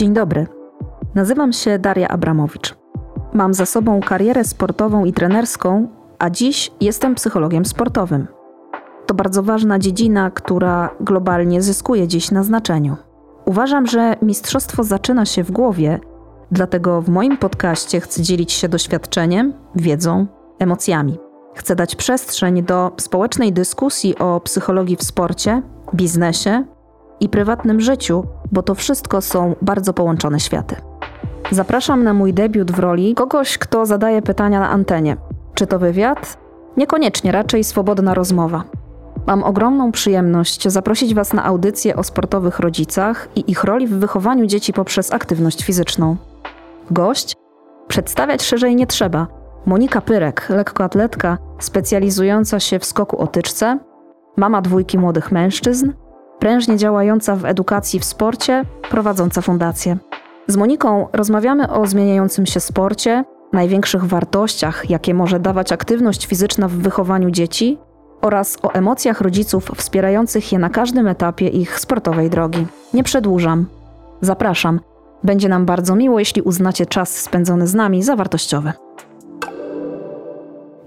Dzień dobry. Nazywam się Daria Abramowicz. Mam za sobą karierę sportową i trenerską, a dziś jestem psychologiem sportowym. To bardzo ważna dziedzina, która globalnie zyskuje dziś na znaczeniu. Uważam, że mistrzostwo zaczyna się w głowie, dlatego w moim podcaście chcę dzielić się doświadczeniem, wiedzą, emocjami. Chcę dać przestrzeń do społecznej dyskusji o psychologii w sporcie, biznesie i prywatnym życiu, bo to wszystko są bardzo połączone światy. Zapraszam na mój debiut w roli kogoś, kto zadaje pytania na antenie. Czy to wywiad? Niekoniecznie, raczej swobodna rozmowa. Mam ogromną przyjemność zaprosić Was na audycję o sportowych rodzicach i ich roli w wychowaniu dzieci poprzez aktywność fizyczną. Gość? Przedstawiać szerzej nie trzeba. Monika Pyrek, lekkoatletka specjalizująca się w skoku o tyczce, mama dwójki młodych mężczyzn, prężnie działająca w edukacji w sporcie, prowadząca fundację. Z Moniką rozmawiamy o zmieniającym się sporcie, największych wartościach, jakie może dawać aktywność fizyczna w wychowaniu dzieci oraz o emocjach rodziców wspierających je na każdym etapie ich sportowej drogi. Nie przedłużam. Zapraszam. Będzie nam bardzo miło, jeśli uznacie czas spędzony z nami za wartościowy.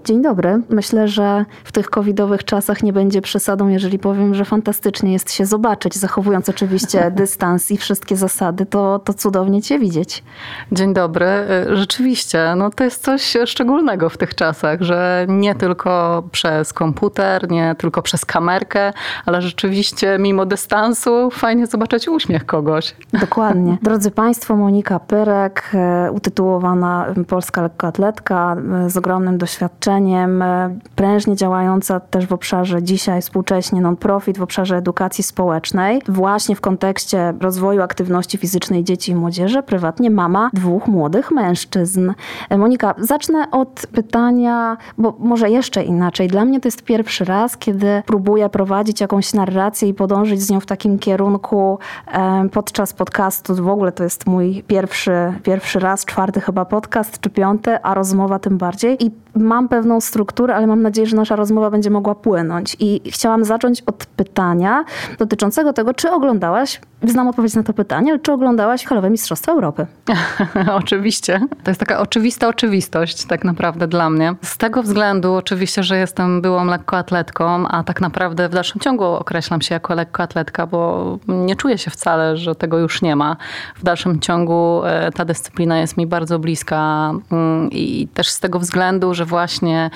Dzień dobry. Myślę, że w tych covidowych czasach nie będzie przesadą, jeżeli powiem, że fantastycznie jest się zobaczyć, zachowując oczywiście dystans i wszystkie zasady. To, to cudownie Cię widzieć. Dzień dobry. Y, rzeczywiście, no to jest coś szczególnego w tych czasach, że nie tylko przez komputer, nie tylko przez kamerkę, ale rzeczywiście mimo dystansu fajnie zobaczyć uśmiech kogoś. Dokładnie. Drodzy Państwo, Monika Pyrek, e, utytułowana polska lekkoatletka e, z ogromnym doświadczeniem E, prężnie działająca też w obszarze dzisiaj współcześnie non-profit, w obszarze edukacji społecznej, właśnie w kontekście rozwoju aktywności fizycznej dzieci i młodzieży, prywatnie mama dwóch młodych mężczyzn. E, Monika, zacznę od pytania, bo może jeszcze inaczej. Dla mnie to jest pierwszy raz, kiedy próbuję prowadzić jakąś narrację i podążyć z nią w takim kierunku e, podczas podcastu. W ogóle to jest mój pierwszy, pierwszy raz, czwarty chyba podcast, czy piąty, a rozmowa tym bardziej. I mam pewną strukturę, ale mam nadzieję, że nasza rozmowa będzie mogła płynąć. I chciałam zacząć od pytania dotyczącego tego, czy oglądałaś, znam odpowiedź na to pytanie, czy oglądałaś halowe Mistrzostwa Europy? oczywiście. To jest taka oczywista oczywistość tak naprawdę dla mnie. Z tego względu oczywiście, że jestem byłą lekkoatletką, a tak naprawdę w dalszym ciągu określam się jako lekkoatletka, bo nie czuję się wcale, że tego już nie ma. W dalszym ciągu e, ta dyscyplina jest mi bardzo bliska mm, i też z tego względu, że właśnie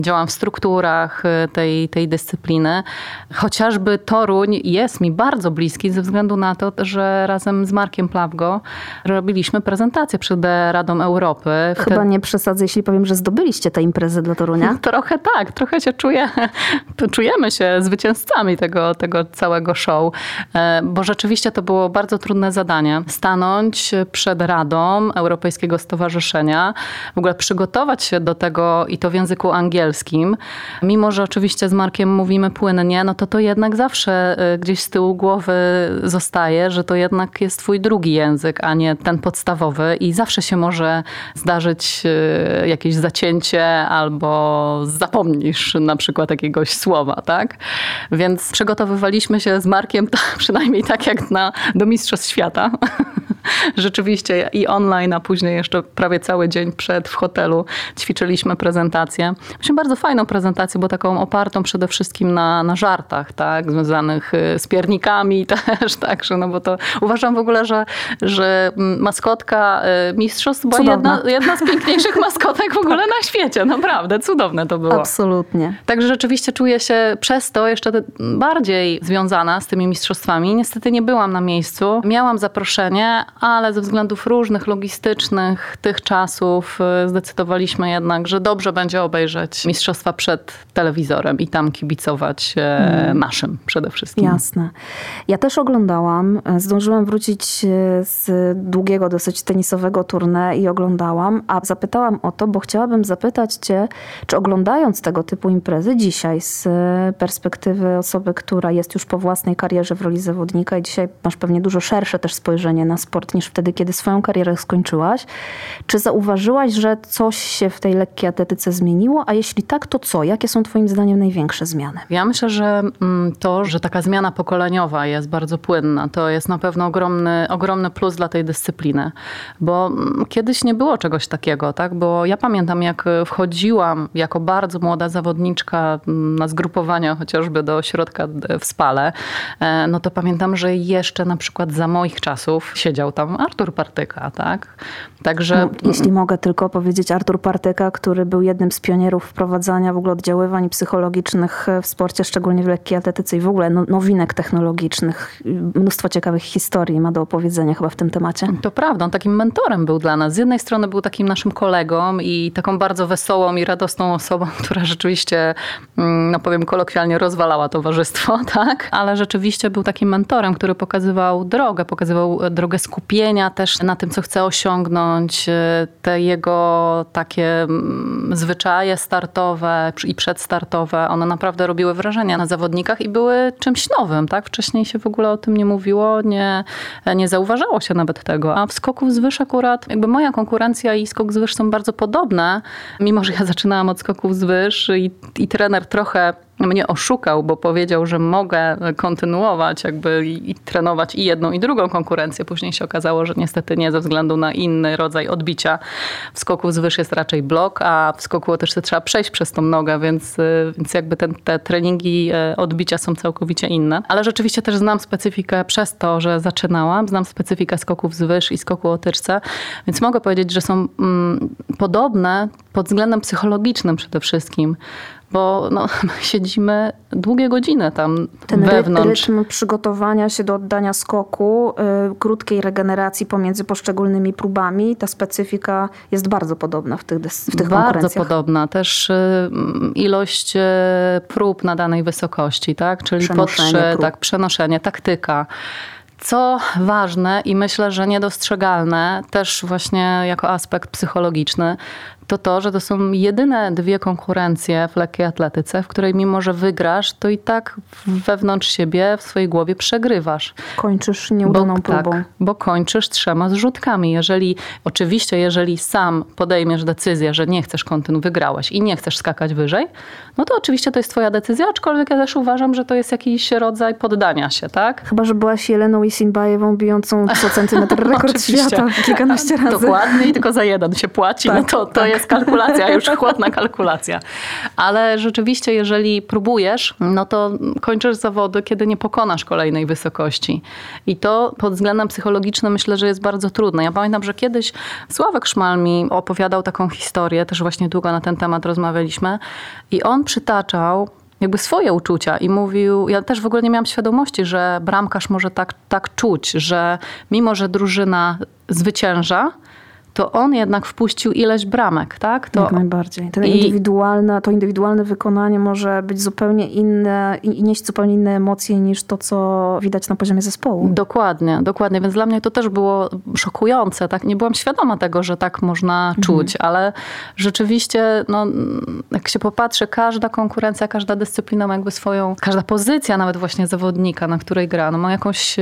działam w strukturach y, tej, tej dyscypliny. Chociażby Toruń jest mi bardzo bliski ze względu na to, że razem z Markiem Plawgo robiliśmy prezentację przed Radą Europy. Chyba nie przesadzę, jeśli powiem, że zdobyliście tę imprezę dla Torunia. Trochę tak, trochę się czuję, czujemy się zwycięzcami tego, tego całego show, e, bo rzeczywiście to było bardzo trudne zadanie. Stanąć przed Radą Europejskiego Stowarzyszenia, w ogóle przygotować się do tego i to w języku angielskim, mimo że oczywiście z Markiem mówimy płynnie, no to to jednak zawsze y, gdzieś z tyłu głowy zostaje, że to jednak jest twój drugi język, a nie ten podstawowy i zawsze się może zdarzyć y, jakieś zacięcie albo zapomnisz na przykład jakiegoś słowa, tak? Więc przygotowywaliśmy się z Markiem przynajmniej tak jak na, do Mistrzostw Świata. Rzeczywiście i online, a później jeszcze prawie cały dzień przed w hotelu ćwiczyliśmy prezentację. Myślę, bardzo fajną prezentację, bo taką opartą przede wszystkim na, na żartach, tak, związanych y, z piernikami też, także, no bo to uważam w ogóle, że, że maskotka y, mistrzostw była jedna, jedna z piękniejszych maskotek w ogóle na świecie, naprawdę, cudowne to było. Absolutnie. Także rzeczywiście czuję się przez to jeszcze bardziej związana z tymi mistrzostwami. Niestety nie byłam na miejscu. Miałam zaproszenie, ale ze względów różnych, logistycznych, tych czasów y, zdecydowaliśmy jednak, że dobrze będzie obejrzeć mistrzostwa przed telewizorem i tam kibicować hmm. naszym przede wszystkim. Jasne. Ja też oglądałam. Zdążyłam wrócić e, z długiego dosyć tenisowego turne i oglądałam, a zapytałam o to, bo chciałabym zapytać cię, czy oglądając tego typu imprezy dzisiaj z e, perspektywy osoby, która jest już po własnej karierze w roli zawodnika i dzisiaj masz pewnie dużo szersze też spojrzenie na sport niż wtedy, kiedy swoją karierę skończyłaś. Czy zauważyłaś, że coś się w tej lekkiej atletyce zmieniło? A jeśli tak, to co? Jakie są Twoim zdaniem największe zmiany? Ja myślę, że mm, to, że taka zmiana pokoleniowa jest bardzo płynna, to jest na pewno ogromny, ogromny plus dla tej dyscypliny. Bo mm, kiedyś nie było czegoś takiego, tak? Bo ja pamiętam, jak wchodziłam jako bardzo młoda zawodniczka mm, na zgrupowania chociażby do ośrodka w Spale, e, no to pamiętam, że jeszcze na przykład za moich czasów siedział tam Artur Partyka, tak? Także... No, jeśli mogę tylko powiedzieć, Artur Partyka, który był jednym z pionierów wprowadzania w ogóle oddziaływań psychologicznych w sporcie, szczególnie w lekkiej atletyce i w ogóle no, nowinek technologicznych. Mnóstwo ciekawych historii ma do opowiedzenia chyba w tym temacie. To prawda, on takim mentorem był dla nas. Z jednej strony był takim naszym kolegą i taką bardzo wesołą i radosną osobą, która rzeczywiście, mm, no powiem kolokwialnie, rozwalała towarzystwo, tak? Ale rzeczywiście był takim mentorem, który pokazywał drogę, pokazywał drogę skupienia też na tym, co chce osiągnąć, te jego takie mm, zwyczaje startowe i przedstartowe, one naprawdę robiły wrażenie na zawodnikach i były czymś nowym, tak? Wcześniej się w ogóle o tym nie mówiło, nie, nie zauważało się nawet tego. A w skoku wzwyż akurat, jakby moja konkurencja i skok wzwyż są bardzo podobne, mimo że ja zaczynałam od skoków wzwyż i, i trener trochę mnie oszukał, bo powiedział, że mogę kontynuować jakby i, i, trenować i jedną i drugą konkurencję. Później się okazało, że niestety nie ze względu na inny rodzaj odbicia. W skoku wzwyż jest raczej blok, a w skoku też trzeba przejść przez tą nogę, więc, y, więc jakby ten, te treningi y, odbicia są całkowicie inne. Ale rzeczywiście też znam specyfikę przez to, że zaczynałam. Znam specyfikę skoków wzwyż i skoku o tyczce, więc mogę powiedzieć, że są mm, podobne pod względem psychologicznym przede wszystkim bo no, siedzimy długie godziny tam Ten wewnątrz. Ten rytm przygotowania się do oddania skoku, yy, krótkiej regeneracji pomiędzy poszczególnymi próbami, ta specyfika jest bardzo podobna w tych, w tych Bardzo podobna. Też yy, ilość yy, prób na danej wysokości, tak? czyli po trzy, tak, przenoszenie, taktyka. Co ważne i myślę, że niedostrzegalne, też właśnie jako aspekt psychologiczny, to to, że to są jedyne dwie konkurencje w lekkiej atletyce, w której mimo, że wygrasz, to i tak wewnątrz siebie, w swojej głowie przegrywasz. Kończysz nieudaną bo, próbą. Tak, bo kończysz trzema zrzutkami. Jeżeli, oczywiście, jeżeli sam podejmiesz decyzję, że nie chcesz kontynuować, wygrałeś i nie chcesz skakać wyżej, no to oczywiście to jest twoja decyzja, aczkolwiek ja też uważam, że to jest jakiś rodzaj poddania się, tak? Chyba, że byłaś Jeleną Isinbajewą bijącą co centymetr rekord świata kilkanaście razy. Dokładnie i tylko za jeden się płaci, no tak, no to, to tak. jest jest kalkulacja, już chłodna kalkulacja. Ale rzeczywiście, jeżeli próbujesz, no to kończysz zawody, kiedy nie pokonasz kolejnej wysokości. I to pod względem psychologicznym myślę, że jest bardzo trudne. Ja pamiętam, że kiedyś Sławek Szmal mi opowiadał taką historię, też właśnie długo na ten temat rozmawialiśmy i on przytaczał jakby swoje uczucia i mówił, ja też w ogóle nie miałam świadomości, że bramkarz może tak, tak czuć, że mimo, że drużyna zwycięża, to on jednak wpuścił ileś bramek, tak? To... Jak najbardziej. To, I... indywidualne, to indywidualne wykonanie może być zupełnie inne i nieść zupełnie inne emocje niż to, co widać na poziomie zespołu. Dokładnie, dokładnie. Więc dla mnie to też było szokujące. Tak? Nie byłam świadoma tego, że tak można mhm. czuć, ale rzeczywiście, no, jak się popatrzy, każda konkurencja, każda dyscyplina ma jakby swoją, każda pozycja nawet właśnie zawodnika, na której gra, no, ma jakąś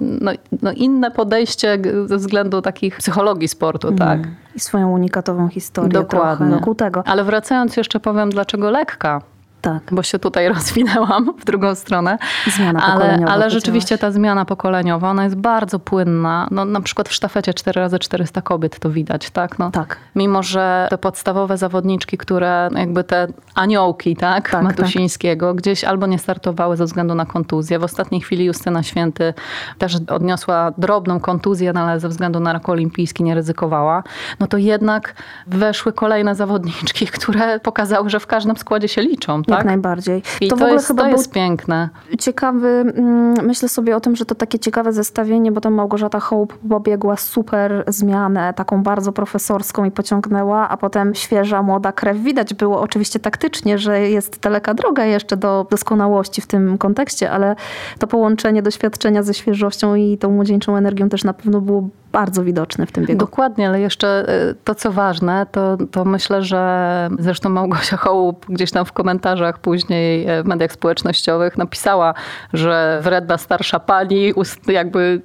no, no inne podejście ze względu takich psychologii sportu tak. Mm. I swoją unikatową historię Dokładnie. wokół tego. Ale wracając jeszcze powiem, dlaczego lekka. Tak. Bo się tutaj rozwinęłam w drugą stronę. Zmiana ale, ale rzeczywiście ta zmiana pokoleniowa, ona jest bardzo płynna. No, na przykład w sztafecie 4x400 kobiet to widać, tak? No, tak. Mimo, że te podstawowe zawodniczki, które jakby te aniołki, tak? tak Matusińskiego, tak. gdzieś albo nie startowały ze względu na kontuzję. W ostatniej chwili Justyna Święty też odniosła drobną kontuzję, no, ale ze względu na rak olimpijski nie ryzykowała. No to jednak weszły kolejne zawodniczki, które pokazały, że w każdym składzie się liczą tak? Jak najbardziej. I to, to w ogóle jest, chyba to jest piękne. Ciekawy, mm, myślę sobie o tym, że to takie ciekawe zestawienie, bo tam Małgorzata Hołb pobiegła super zmianę, taką bardzo profesorską i pociągnęła, a potem świeża, młoda krew. Widać było oczywiście taktycznie, że jest daleka droga jeszcze do doskonałości w tym kontekście, ale to połączenie doświadczenia ze świeżością i tą młodzieńczą energią też na pewno było bardzo widoczny w tym biegu. Dokładnie, ale jeszcze y, to, co ważne, to, to myślę, że zresztą Małgosia Hołup gdzieś tam w komentarzach później e, w mediach społecznościowych napisała, że wredna starsza pani jakby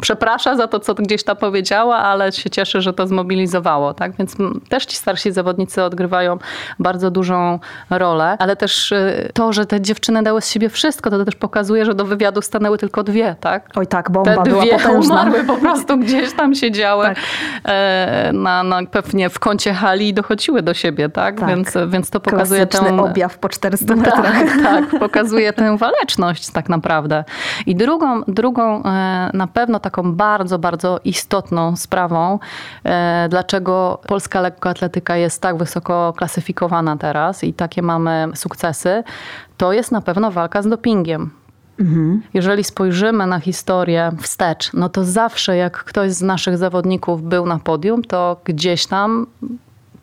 przeprasza za to, co gdzieś tam powiedziała, ale się cieszy, że to zmobilizowało. Tak? Więc też ci starsi zawodnicy odgrywają bardzo dużą rolę, ale też y, to, że te dziewczyny dały z siebie wszystko, to też pokazuje, że do wywiadu stanęły tylko dwie. Tak? Oj tak, bomba te była dwie potężna. umarły po prostu gdzieś tam siedziały tak. E, na, na, pewnie w kącie hali i dochodziły do siebie, tak? tak. Więc, więc to pokazuje tę... objaw po 400 tak, metrach. Tak, tak, pokazuje tę waleczność tak naprawdę. I drugą, drugą e, na pewno taką bardzo, bardzo istotną sprawą, e, dlaczego polska lekkoatletyka jest tak wysoko klasyfikowana teraz i takie mamy sukcesy, to jest na pewno walka z dopingiem. Mhm. Jeżeli spojrzymy na historię wstecz, no to zawsze jak ktoś z naszych zawodników był na podium, to gdzieś tam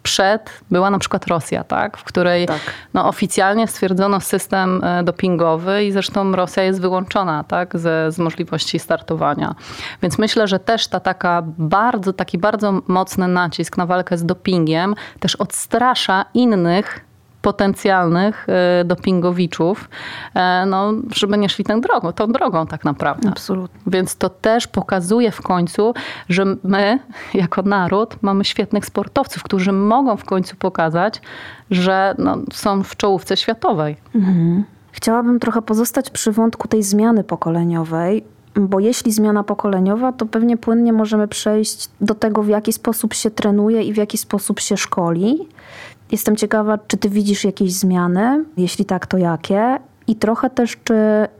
przed była na przykład Rosja, tak? w której tak. No, oficjalnie stwierdzono system e, dopingowy i zresztą Rosja jest wyłączona tak? z, z możliwości startowania. Więc myślę, że też ta taka bardzo, taki bardzo mocny nacisk na walkę z dopingiem też odstrasza innych potencjalnych e, dopingowiczów, e, no, żeby nie szli tą drogą, tą drogą tak naprawdę. Absolutnie. Więc to też pokazuje w końcu, że my jako naród mamy świetnych sportowców, którzy mogą w końcu pokazać, że no, są w czołówce światowej. Mhm. Chciałabym trochę pozostać przy wątku tej zmiany pokoleniowej, bo jeśli zmiana pokoleniowa, to pewnie płynnie możemy przejść do tego, w jaki sposób się trenuje i w jaki sposób się szkoli. Jestem ciekawa, czy ty widzisz jakieś zmiany? Jeśli tak, to jakie? I trochę też, czy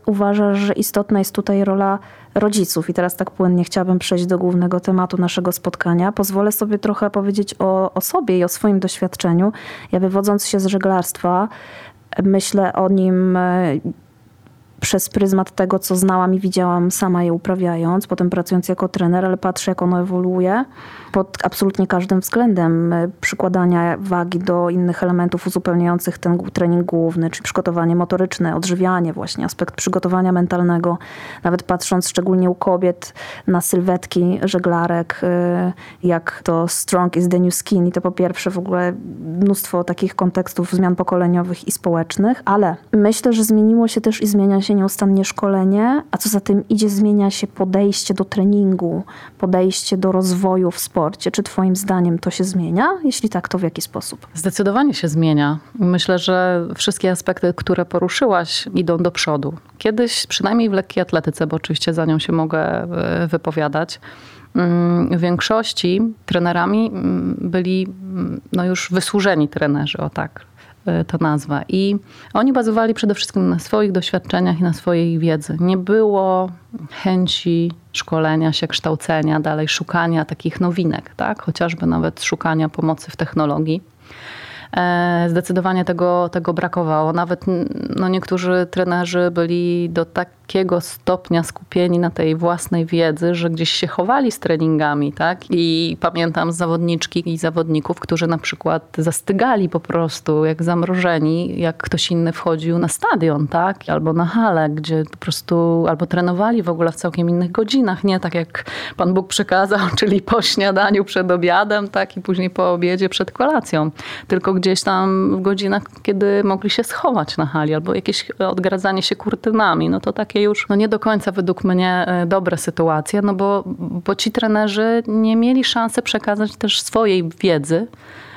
uważasz, że istotna jest tutaj rola rodziców? I teraz tak płynnie chciałabym przejść do głównego tematu naszego spotkania. Pozwolę sobie trochę powiedzieć o, o sobie i o swoim doświadczeniu. Ja wywodząc się z żeglarstwa, myślę o nim przez pryzmat tego, co znałam i widziałam sama je uprawiając, potem pracując jako trener, ale patrzę, jak ono ewoluuje pod absolutnie każdym względem. E, przykładania wagi do innych elementów uzupełniających ten trening główny, czyli przygotowanie motoryczne, odżywianie, właśnie aspekt przygotowania mentalnego. Nawet patrząc szczególnie u kobiet na sylwetki żeglarek, e, jak to strong is the new skin i to po pierwsze w ogóle mnóstwo takich kontekstów zmian pokoleniowych i społecznych, ale myślę, że zmieniło się też i zmienia się nieustannie szkolenie, a co za tym idzie, zmienia się podejście do treningu, podejście do rozwoju w sporcie. Czy Twoim zdaniem to się zmienia? Jeśli tak, to w jaki sposób? Zdecydowanie się zmienia. Myślę, że wszystkie aspekty, które poruszyłaś, idą do przodu. Kiedyś, przynajmniej w lekkiej atletyce, bo oczywiście za nią się mogę e, wypowiadać, mm, w większości trenerami mm, byli mm, no już wysłużeni trenerzy, o tak E, to nazwa. I oni bazowali przede wszystkim na swoich doświadczeniach i na swojej wiedzy. Nie było chęci szkolenia się, kształcenia, dalej szukania takich nowinek, tak? chociażby nawet szukania pomocy w technologii. E, zdecydowanie tego, tego brakowało. Nawet no, niektórzy trenerzy byli do takiego stopnia skupieni na tej własnej wiedzy, że gdzieś się chowali z treningami. Tak? I pamiętam zawodniczki i zawodników, którzy na przykład zastygali po prostu jak zamrożeni, jak ktoś inny wchodził na stadion, tak? albo na halę, gdzie po prostu albo trenowali w ogóle w całkiem innych godzinach, nie tak jak Pan Bóg przekazał, czyli po śniadaniu przed obiadem, tak i później po obiedzie przed kolacją. Tylko gdzieś tam w godzinach, kiedy mogli się schować na hali, albo jakieś odgradzanie się kurtynami. No to takie już no nie do końca według mnie e, dobre sytuacje, no bo, bo ci trenerzy nie mieli szansy przekazać też swojej wiedzy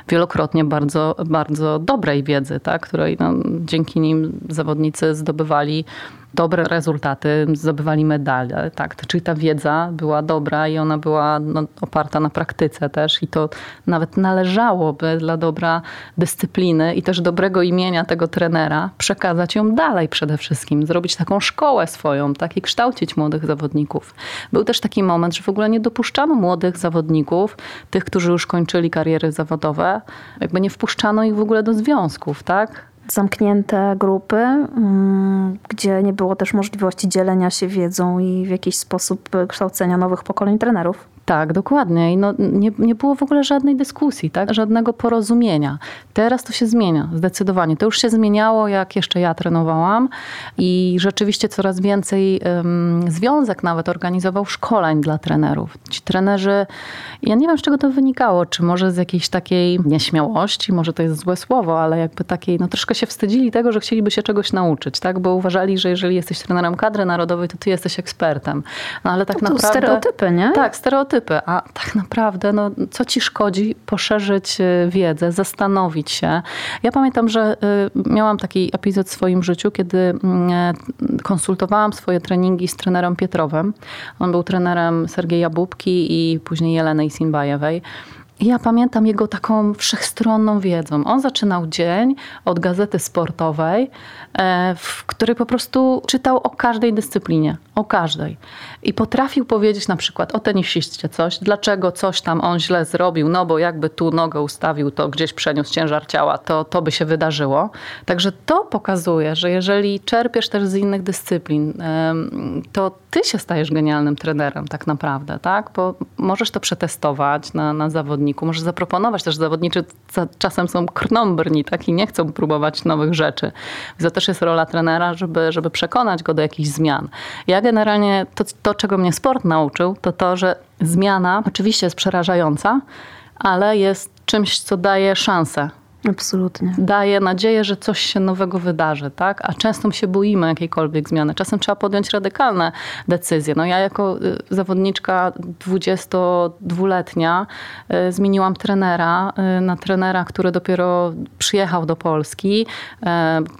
wielokrotnie bardzo, bardzo dobrej wiedzy, tak? której no, dzięki nim zawodnicy zdobywali dobre rezultaty, zdobywali medale. Tak? Czyli ta wiedza była dobra i ona była no, oparta na praktyce też i to nawet należałoby dla dobra dyscypliny i też dobrego imienia tego trenera przekazać ją dalej przede wszystkim, zrobić taką szkołę swoją, tak i kształcić młodych zawodników. Był też taki moment, że w ogóle nie dopuszczano młodych zawodników, tych, którzy już kończyli kariery zawodowe, jakby nie wpuszczano ich w ogóle do związków, tak? Zamknięte grupy, mm, gdzie nie było też możliwości dzielenia się wiedzą i w jakiś sposób kształcenia nowych pokoleń trenerów. Tak, dokładnie. I no, nie, nie było w ogóle żadnej dyskusji, tak? żadnego porozumienia. Teraz to się zmienia, zdecydowanie. To już się zmieniało, jak jeszcze ja trenowałam i rzeczywiście coraz więcej um, związek nawet organizował szkoleń dla trenerów. Ci trenerzy, ja nie wiem z czego to wynikało, czy może z jakiejś takiej nieśmiałości, może to jest złe słowo, ale jakby takiej, no troszkę się wstydzili tego, że chcieliby się czegoś nauczyć, tak? Bo uważali, że jeżeli jesteś trenerem kadry narodowej, to ty jesteś ekspertem. No ale tak no naprawdę... stereotypy, nie? Tak, stereotypy. A tak naprawdę, no, co ci szkodzi? Poszerzyć y, wiedzę, zastanowić się. Ja pamiętam, że y, miałam taki epizod w swoim życiu, kiedy mm, e, konsultowałam swoje treningi z trenerem Pietrowem. On był trenerem Sergeja Bubki i później Jeleny Isinbajewej. Ja pamiętam jego taką wszechstronną wiedzą. On zaczynał dzień od gazety sportowej, e, w której po prostu czytał o każdej dyscyplinie, o każdej. I potrafił powiedzieć na przykład o tenisiście coś, dlaczego coś tam on źle zrobił, no bo jakby tu nogę ustawił, to gdzieś przeniósł ciężar ciała, to, to by się wydarzyło. Także to pokazuje, że jeżeli czerpiesz też z innych dyscyplin, to ty się stajesz genialnym trenerem tak naprawdę, tak? Bo możesz to przetestować na, na zawodniku, możesz zaproponować też zawodniczy czasem są krnąbrni, tak? I nie chcą próbować nowych rzeczy. to też jest rola trenera, żeby, żeby przekonać go do jakichś zmian. Ja generalnie to, to, czego mnie sport nauczył, to to, że zmiana oczywiście jest przerażająca, ale jest czymś, co daje szansę Absolutnie. Daje nadzieję, że coś się nowego wydarzy, tak? A często się boimy jakiejkolwiek zmiany. Czasem trzeba podjąć radykalne decyzje. No ja jako y, zawodniczka 22-letnia y, zmieniłam trenera y, na trenera, który dopiero przyjechał do Polski,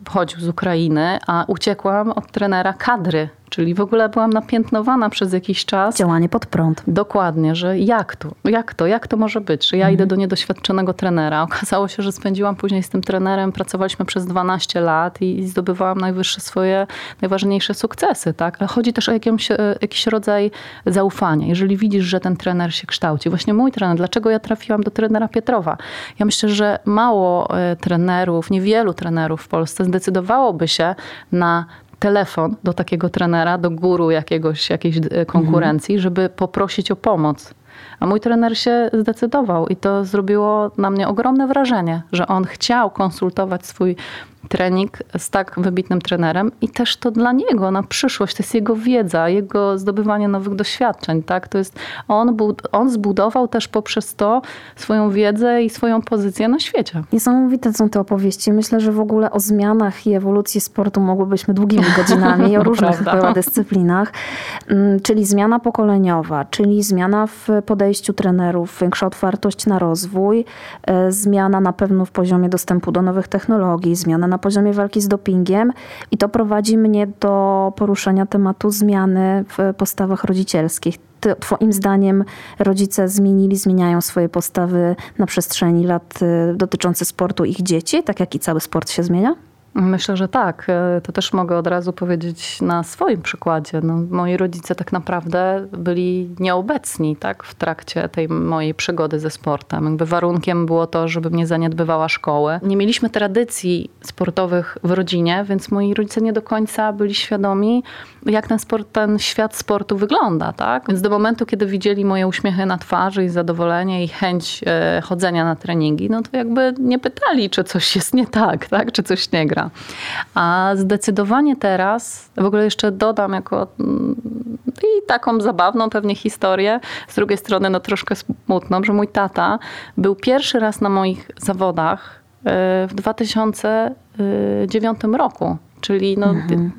pochodził z Ukrainy, a uciekłam od trenera kadry Czyli w ogóle byłam napiętnowana przez jakiś czas. Działanie pod prąd. Dokładnie, że jak to, jak to, jak to może być, że ja mhm. idę do niedoświadczonego trenera. Okazało się, że spędziłam później z tym trenerem, pracowaliśmy przez 12 lat i zdobywałam najwyższe swoje, najważniejsze sukcesy, tak? Ale chodzi też o jakimś, e, jakiś rodzaj zaufania. Jeżeli widzisz, że ten trener się kształci. Właśnie mój trener, dlaczego ja trafiłam do trenera Pietrowa? Ja myślę, że mało e, trenerów, niewielu trenerów w Polsce zdecydowałoby się na telefon do takiego trenera, do guru jakiegoś, jakiejś e, konkurencji, mhm. żeby poprosić o pomoc. A mój trener się zdecydował i to zrobiło na mnie ogromne wrażenie, że on chciał konsultować swój trening z tak wybitnym trenerem i też to dla niego na przyszłość, to jest jego wiedza, jego zdobywanie nowych doświadczeń, tak? To jest, on, on zbudował też poprzez to swoją wiedzę i swoją pozycję na świecie. Niesamowite są te opowieści. Myślę, że w ogóle o zmianach i ewolucji sportu mogłybyśmy długimi godzinami o różnych chyba dyscyplinach. Mm, czyli zmiana pokoleniowa, czyli zmiana w podejściu trenerów, większa otwartość na rozwój, e, zmiana na pewno w poziomie dostępu do nowych technologii, zmiana na poziomie walki z dopingiem i to prowadzi mnie do poruszenia tematu zmiany w postawach rodzicielskich. Twoim zdaniem rodzice zmienili, zmieniają swoje postawy na przestrzeni lat y, dotyczące sportu ich dzieci, tak jak i cały sport się zmienia? Myślę, że tak. E, to też mogę od razu powiedzieć na swoim przykładzie. No, moi rodzice tak naprawdę byli nieobecni tak, w trakcie tej mojej przygody ze sportem. Jakby warunkiem było to, żebym nie zaniedbywała szkoły. Nie mieliśmy tradycji sportowych w rodzinie, więc moi rodzice nie do końca byli świadomi, jak ten, sport, ten świat sportu wygląda. Tak? Więc do momentu, kiedy widzieli moje uśmiechy na twarzy i zadowolenie i chęć e, chodzenia na treningi, no to jakby nie pytali, czy coś jest nie tak, tak? czy coś nie gra. A zdecydowanie teraz, w ogóle jeszcze dodam jako mm, i taką zabawną pewnie historię, z drugiej strony no troszkę smutną, że mój tata był pierwszy raz na moich zawodach e, w 2009 roku. Czyli no, mhm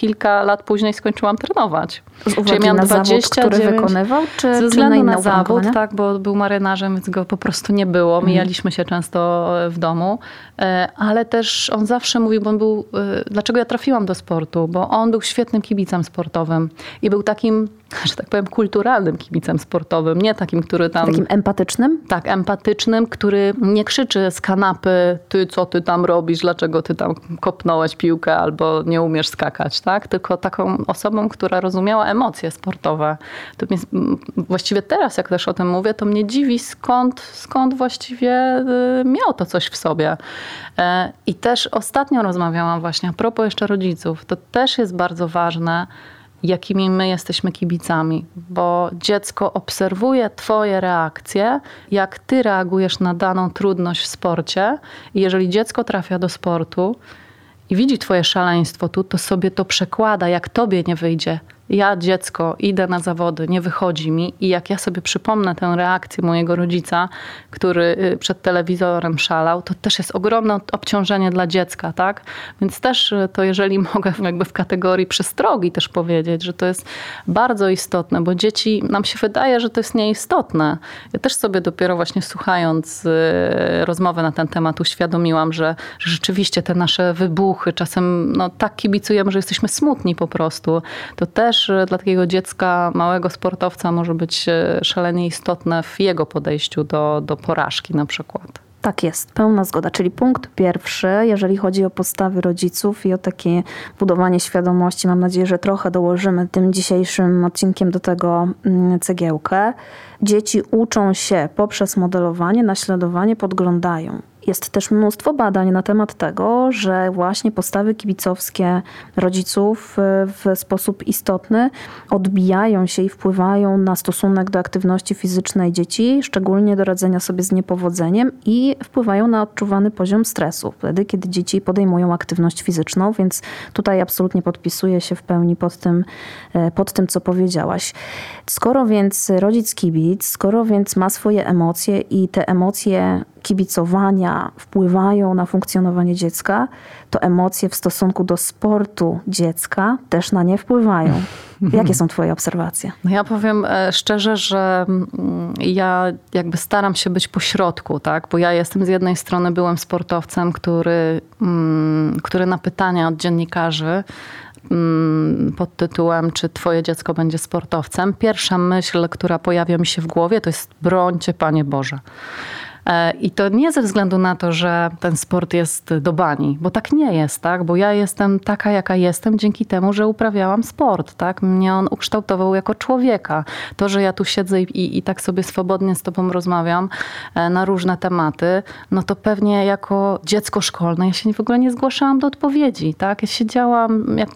kilka lat później skończyłam trenować. Z uwagi Czyli miałam na 20, zawód, który wykonywał? Czy, ze względu czy na, na zawód, tak, bo był marynarzem, więc go po prostu nie było. Mhm. Mijaliśmy się często w domu. E, ale też on zawsze mówił, bo on był, e, dlaczego ja trafiłam do sportu? Bo on był świetnym kibicem sportowym i był takim że tak powiem, kulturalnym kibicem sportowym, nie takim, który tam... Takim empatycznym? Tak, empatycznym, który nie krzyczy z kanapy, ty co ty tam robisz, dlaczego ty tam kopnąłeś piłkę albo nie umiesz skakać, tak? Tylko taką osobą, która rozumiała emocje sportowe. To mnie, właściwie teraz, jak też o tym mówię, to mnie dziwi, skąd, skąd właściwie y, miał to coś w sobie. E, I też ostatnio rozmawiałam właśnie, a propos jeszcze rodziców, to też jest bardzo ważne, jakimi my jesteśmy kibicami, bo dziecko obserwuje Twoje reakcje, jak Ty reagujesz na daną trudność w sporcie. I jeżeli dziecko trafia do sportu i widzi Twoje szaleństwo tu, to sobie to przekłada, jak Tobie nie wyjdzie, ja dziecko idę na zawody, nie wychodzi mi i jak ja sobie przypomnę tę reakcję mojego rodzica, który y, przed telewizorem szalał, to też jest ogromne obciążenie dla dziecka, tak? Więc też y, to jeżeli mogę jakby w kategorii przestrogi też powiedzieć, że to jest bardzo istotne, bo dzieci, nam się wydaje, że to jest nieistotne. Ja też sobie dopiero właśnie słuchając y, rozmowy na ten temat uświadomiłam, że, że rzeczywiście te nasze wybuchy, czasem no, tak kibicujemy, że jesteśmy smutni po prostu. To też też dla takiego dziecka, małego sportowca może być e, szalenie istotne w jego podejściu do, do porażki na przykład. Tak jest, pełna zgoda. Czyli punkt pierwszy, jeżeli chodzi o postawy rodziców i o takie budowanie świadomości, mam nadzieję, że trochę dołożymy tym dzisiejszym odcinkiem do tego mm, cegiełkę. Dzieci uczą się poprzez modelowanie, naśladowanie, podglądają. Jest też mnóstwo badań na temat tego, że właśnie postawy kibicowskie rodziców y, w sposób istotny odbijają się i wpływają na stosunek do aktywności fizycznej dzieci, szczególnie do radzenia sobie z niepowodzeniem i wpływają na odczuwany poziom stresu, wtedy kiedy dzieci podejmują aktywność fizyczną, więc tutaj absolutnie podpisuję się w pełni pod tym, y, pod tym co powiedziałaś. Skoro więc rodzic kibic, skoro więc ma swoje emocje i te emocje kibicowania wpływają na funkcjonowanie dziecka, to emocje w stosunku do sportu dziecka też na nie wpływają. Jakie są Twoje obserwacje? No ja powiem e, szczerze, że mm, ja jakby staram się być pośrodku, tak? Bo ja jestem z jednej strony byłem sportowcem, który, mm, który na pytania od dziennikarzy mm, pod tytułem, czy twoje dziecko będzie sportowcem, pierwsza myśl, która pojawia mi się w głowie, to jest brońcie Panie Boże. E, I to nie ze względu na to, że ten sport jest do bani, bo tak nie jest, tak? Bo ja jestem taka, jaka jestem dzięki temu, że uprawiałam sport, tak? Mnie on ukształtował jako człowieka. To, że ja tu siedzę i, i tak sobie swobodnie z tobą rozmawiam e, na różne tematy, no to pewnie jako dziecko szkolne ja się w ogóle nie zgłaszałam do odpowiedzi, tak? Ja siedziałam jak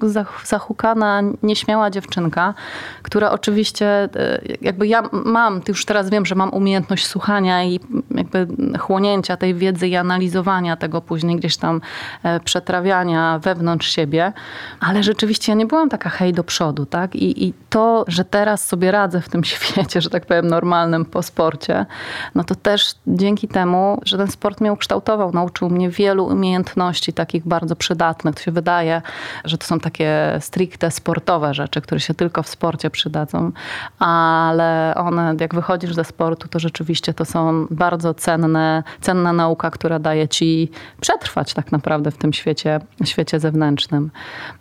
zahukana, nieśmiała dziewczynka, która oczywiście e, jakby ja mam, już teraz wiem, że mam umiejętność słuchania i jakby chłonięcia tej wiedzy i analizowania tego później, gdzieś tam e, przetrawiania wewnątrz siebie. Ale rzeczywiście ja nie byłam taka hej do przodu, tak? I, i to, że teraz sobie radzę w tym świecie, że tak powiem, normalnym po sporcie, no to też dzięki temu, że ten sport mnie ukształtował, nauczył mnie wielu umiejętności takich bardzo przydatnych. To się wydaje, że to są takie stricte sportowe rzeczy, które się tylko w sporcie przydadzą, ale one, jak wychodzisz ze sportu, to rzeczywiście to są bardzo cenne, cenna nauka, która daje ci przetrwać tak naprawdę w tym świecie, świecie zewnętrznym.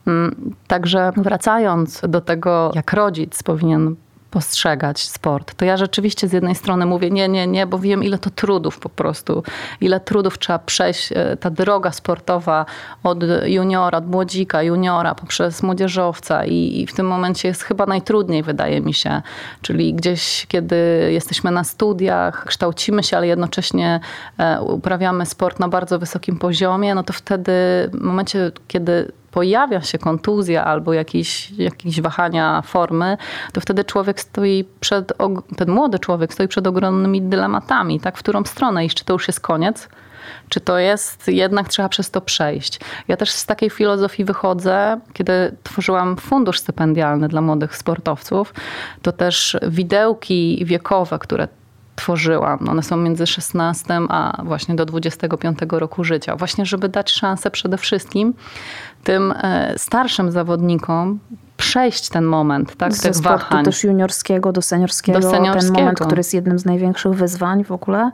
Mm, także wracając do tego, jak rodzic powinien postrzegać sport. To ja rzeczywiście z jednej strony mówię nie, nie, nie, bo wiem ile to trudów po prostu, ile trudów trzeba przejść, e, ta droga sportowa od juniora, od młodzika, juniora poprzez młodzieżowca i, i w tym momencie jest chyba najtrudniej wydaje mi się, czyli gdzieś kiedy jesteśmy na studiach, kształcimy się, ale jednocześnie e, uprawiamy sport na bardzo wysokim poziomie, no to wtedy w momencie, kiedy pojawia się kontuzja albo jakieś, jakieś wahania formy, to wtedy człowiek stoi przed, ten młody człowiek stoi przed ogromnymi dylematami, tak, w którą stronę iść, czy to już jest koniec, czy to jest, jednak trzeba przez to przejść. Ja też z takiej filozofii wychodzę, kiedy tworzyłam fundusz stypendialny dla młodych sportowców, to też widełki wiekowe, które tworzyłam. One są między 16 a właśnie do 25 roku życia. Właśnie, żeby dać szansę przede wszystkim tym e, starszym zawodnikom przejść ten moment, tak, tych sportu wahań. też juniorskiego do seniorskiego, do seniorskiego, ten moment, który jest jednym z największych wyzwań w ogóle,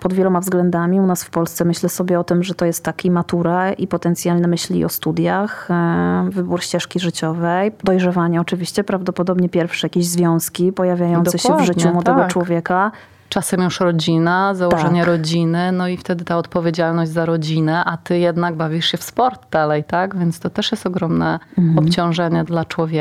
pod wieloma względami. U nas w Polsce myślę sobie o tym, że to jest taki matura i potencjalne myśli o studiach, e, wybór ścieżki życiowej, dojrzewanie oczywiście, prawdopodobnie pierwsze jakieś związki pojawiające Dokładnie, się w życiu młodego tak. człowieka czasem już rodzina, założenie tak. rodziny, no i wtedy ta odpowiedzialność za rodzinę, a ty jednak bawisz się w sport dalej, tak? Więc to też jest ogromne mhm. obciążenie dla człowieka.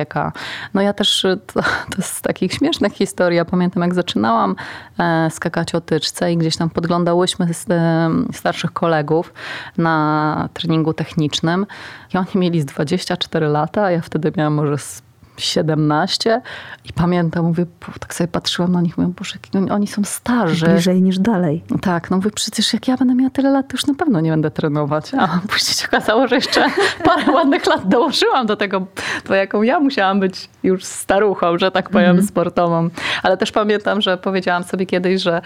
No ja też, to, to jest z takich śmiesznych historii, ja pamiętam jak zaczynałam e, skakać o tyczce i gdzieś tam podglądałyśmy e, starszych kolegów na treningu technicznym i oni mieli z 24 lata, a ja wtedy miałam może z 17 i pamiętam, mówię, tak sobie patrzyłam na nich, mówię, boże, oni, są starzy. Bliżej niż dalej. Tak, no mówię, przecież jak ja będę miała tyle lat, to już na pewno nie będę trenować. A później się okazało, że jeszcze parę ładnych lat dołożyłam do tego, to jaką ja musiałam być już staruchą, że tak powiem, mm -hmm. sportową. Ale też pamiętam, że powiedziałam sobie kiedyś, że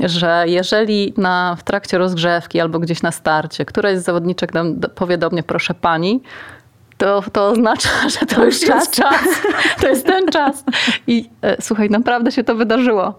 że jeżeli na, w trakcie rozgrzewki albo gdzieś na starcie któraś z zawodniczek nam powie do mnie proszę pani, to, to oznacza, że to, to już czas. jest czas. To jest ten czas. I e, słuchaj, naprawdę się to wydarzyło.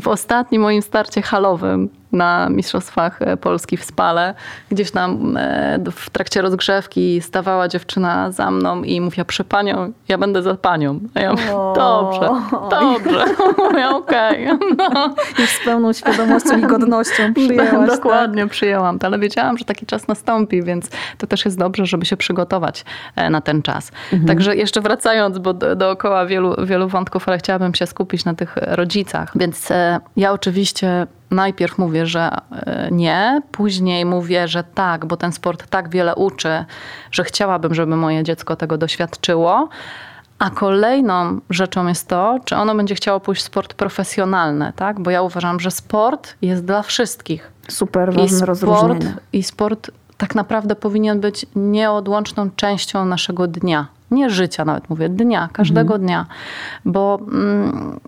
W ostatnim moim starcie halowym na Mistrzostwach e, Polski w Spale. Gdzieś tam e, w trakcie rozgrzewki stawała dziewczyna za mną i mówiła, przy panią, ja będę za panią. A ja mówię, dobrze, dobrze. Mówię, okej. Okay. No. Już z pełną świadomością i godnością przyjęłaś. Dokładnie, tak? przyjęłam to, ale wiedziałam, że taki czas nastąpi, więc to też jest dobrze, żeby się przygotować e, na ten czas. Mhm. Także jeszcze wracając, bo dookoła wielu, wielu wątków, ale chciałabym się skupić na tych rodzicach. Więc ja oczywiście najpierw mówię, że e, nie, później mówię, że tak, bo ten sport tak wiele uczy, że chciałabym, żeby moje dziecko tego doświadczyło. A kolejną rzeczą jest to, czy ono będzie chciało pójść w sport profesjonalny, tak? Bo ja uważam, że sport jest dla wszystkich. Super ważne I sport, rozróżnienie. I sport tak naprawdę powinien być nieodłączną częścią naszego dnia. Nie życia nawet mówię, dnia, każdego mhm. dnia. Bo mm,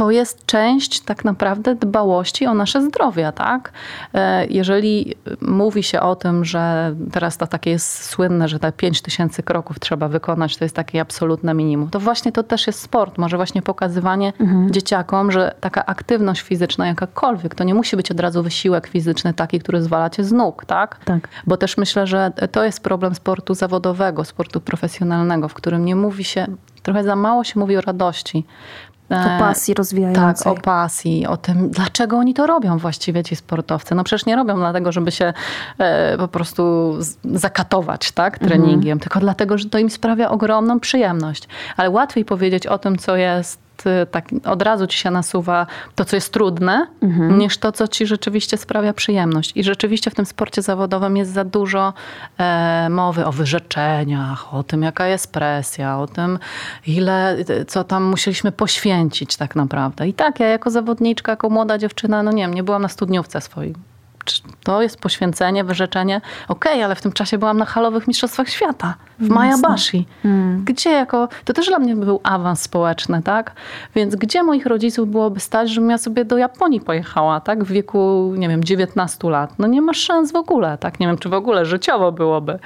to jest część tak naprawdę dbałości o nasze zdrowie, tak? E, jeżeli mówi się o tym, że teraz to takie jest słynne, że te 5 tysięcy kroków trzeba wykonać, to jest takie absolutne minimum, to właśnie to też jest sport. Może właśnie pokazywanie mhm. dzieciakom, że taka aktywność fizyczna jakakolwiek, to nie musi być od razu wysiłek fizyczny taki, który zwala cię z nóg, tak? tak? Bo też myślę, że to jest problem sportu zawodowego, sportu profesjonalnego, w którym nie mówi się, trochę za mało się mówi o radości. O pasji rozwijającej. Tak, o pasji, o tym, dlaczego oni to robią właściwie ci sportowcy. No przecież nie robią dlatego, żeby się e, po prostu zakatować tak, treningiem, mhm. tylko dlatego, że to im sprawia ogromną przyjemność. Ale łatwiej powiedzieć o tym, co jest Y, tak od razu ci się nasuwa to, co jest trudne, mhm. niż to, co ci rzeczywiście sprawia przyjemność. I rzeczywiście w tym sporcie zawodowym jest za dużo e, mowy o wyrzeczeniach, o tym, jaka jest presja, o tym, ile, co tam musieliśmy poświęcić tak naprawdę. I tak, ja jako zawodniczka, jako młoda dziewczyna, no nie wiem, nie byłam na studniówce swoim to jest poświęcenie, wyrzeczenie. Okej, okay, ale w tym czasie byłam na halowych mistrzostwach świata w Mayabashi. Hmm. Gdzie jako, to też dla mnie był awans społeczny, tak? Więc gdzie moich rodziców byłoby stać, żebym ja sobie do Japonii pojechała, tak? W wieku, nie wiem, 19 lat. No nie ma szans w ogóle, tak? Nie wiem, czy w ogóle życiowo byłoby.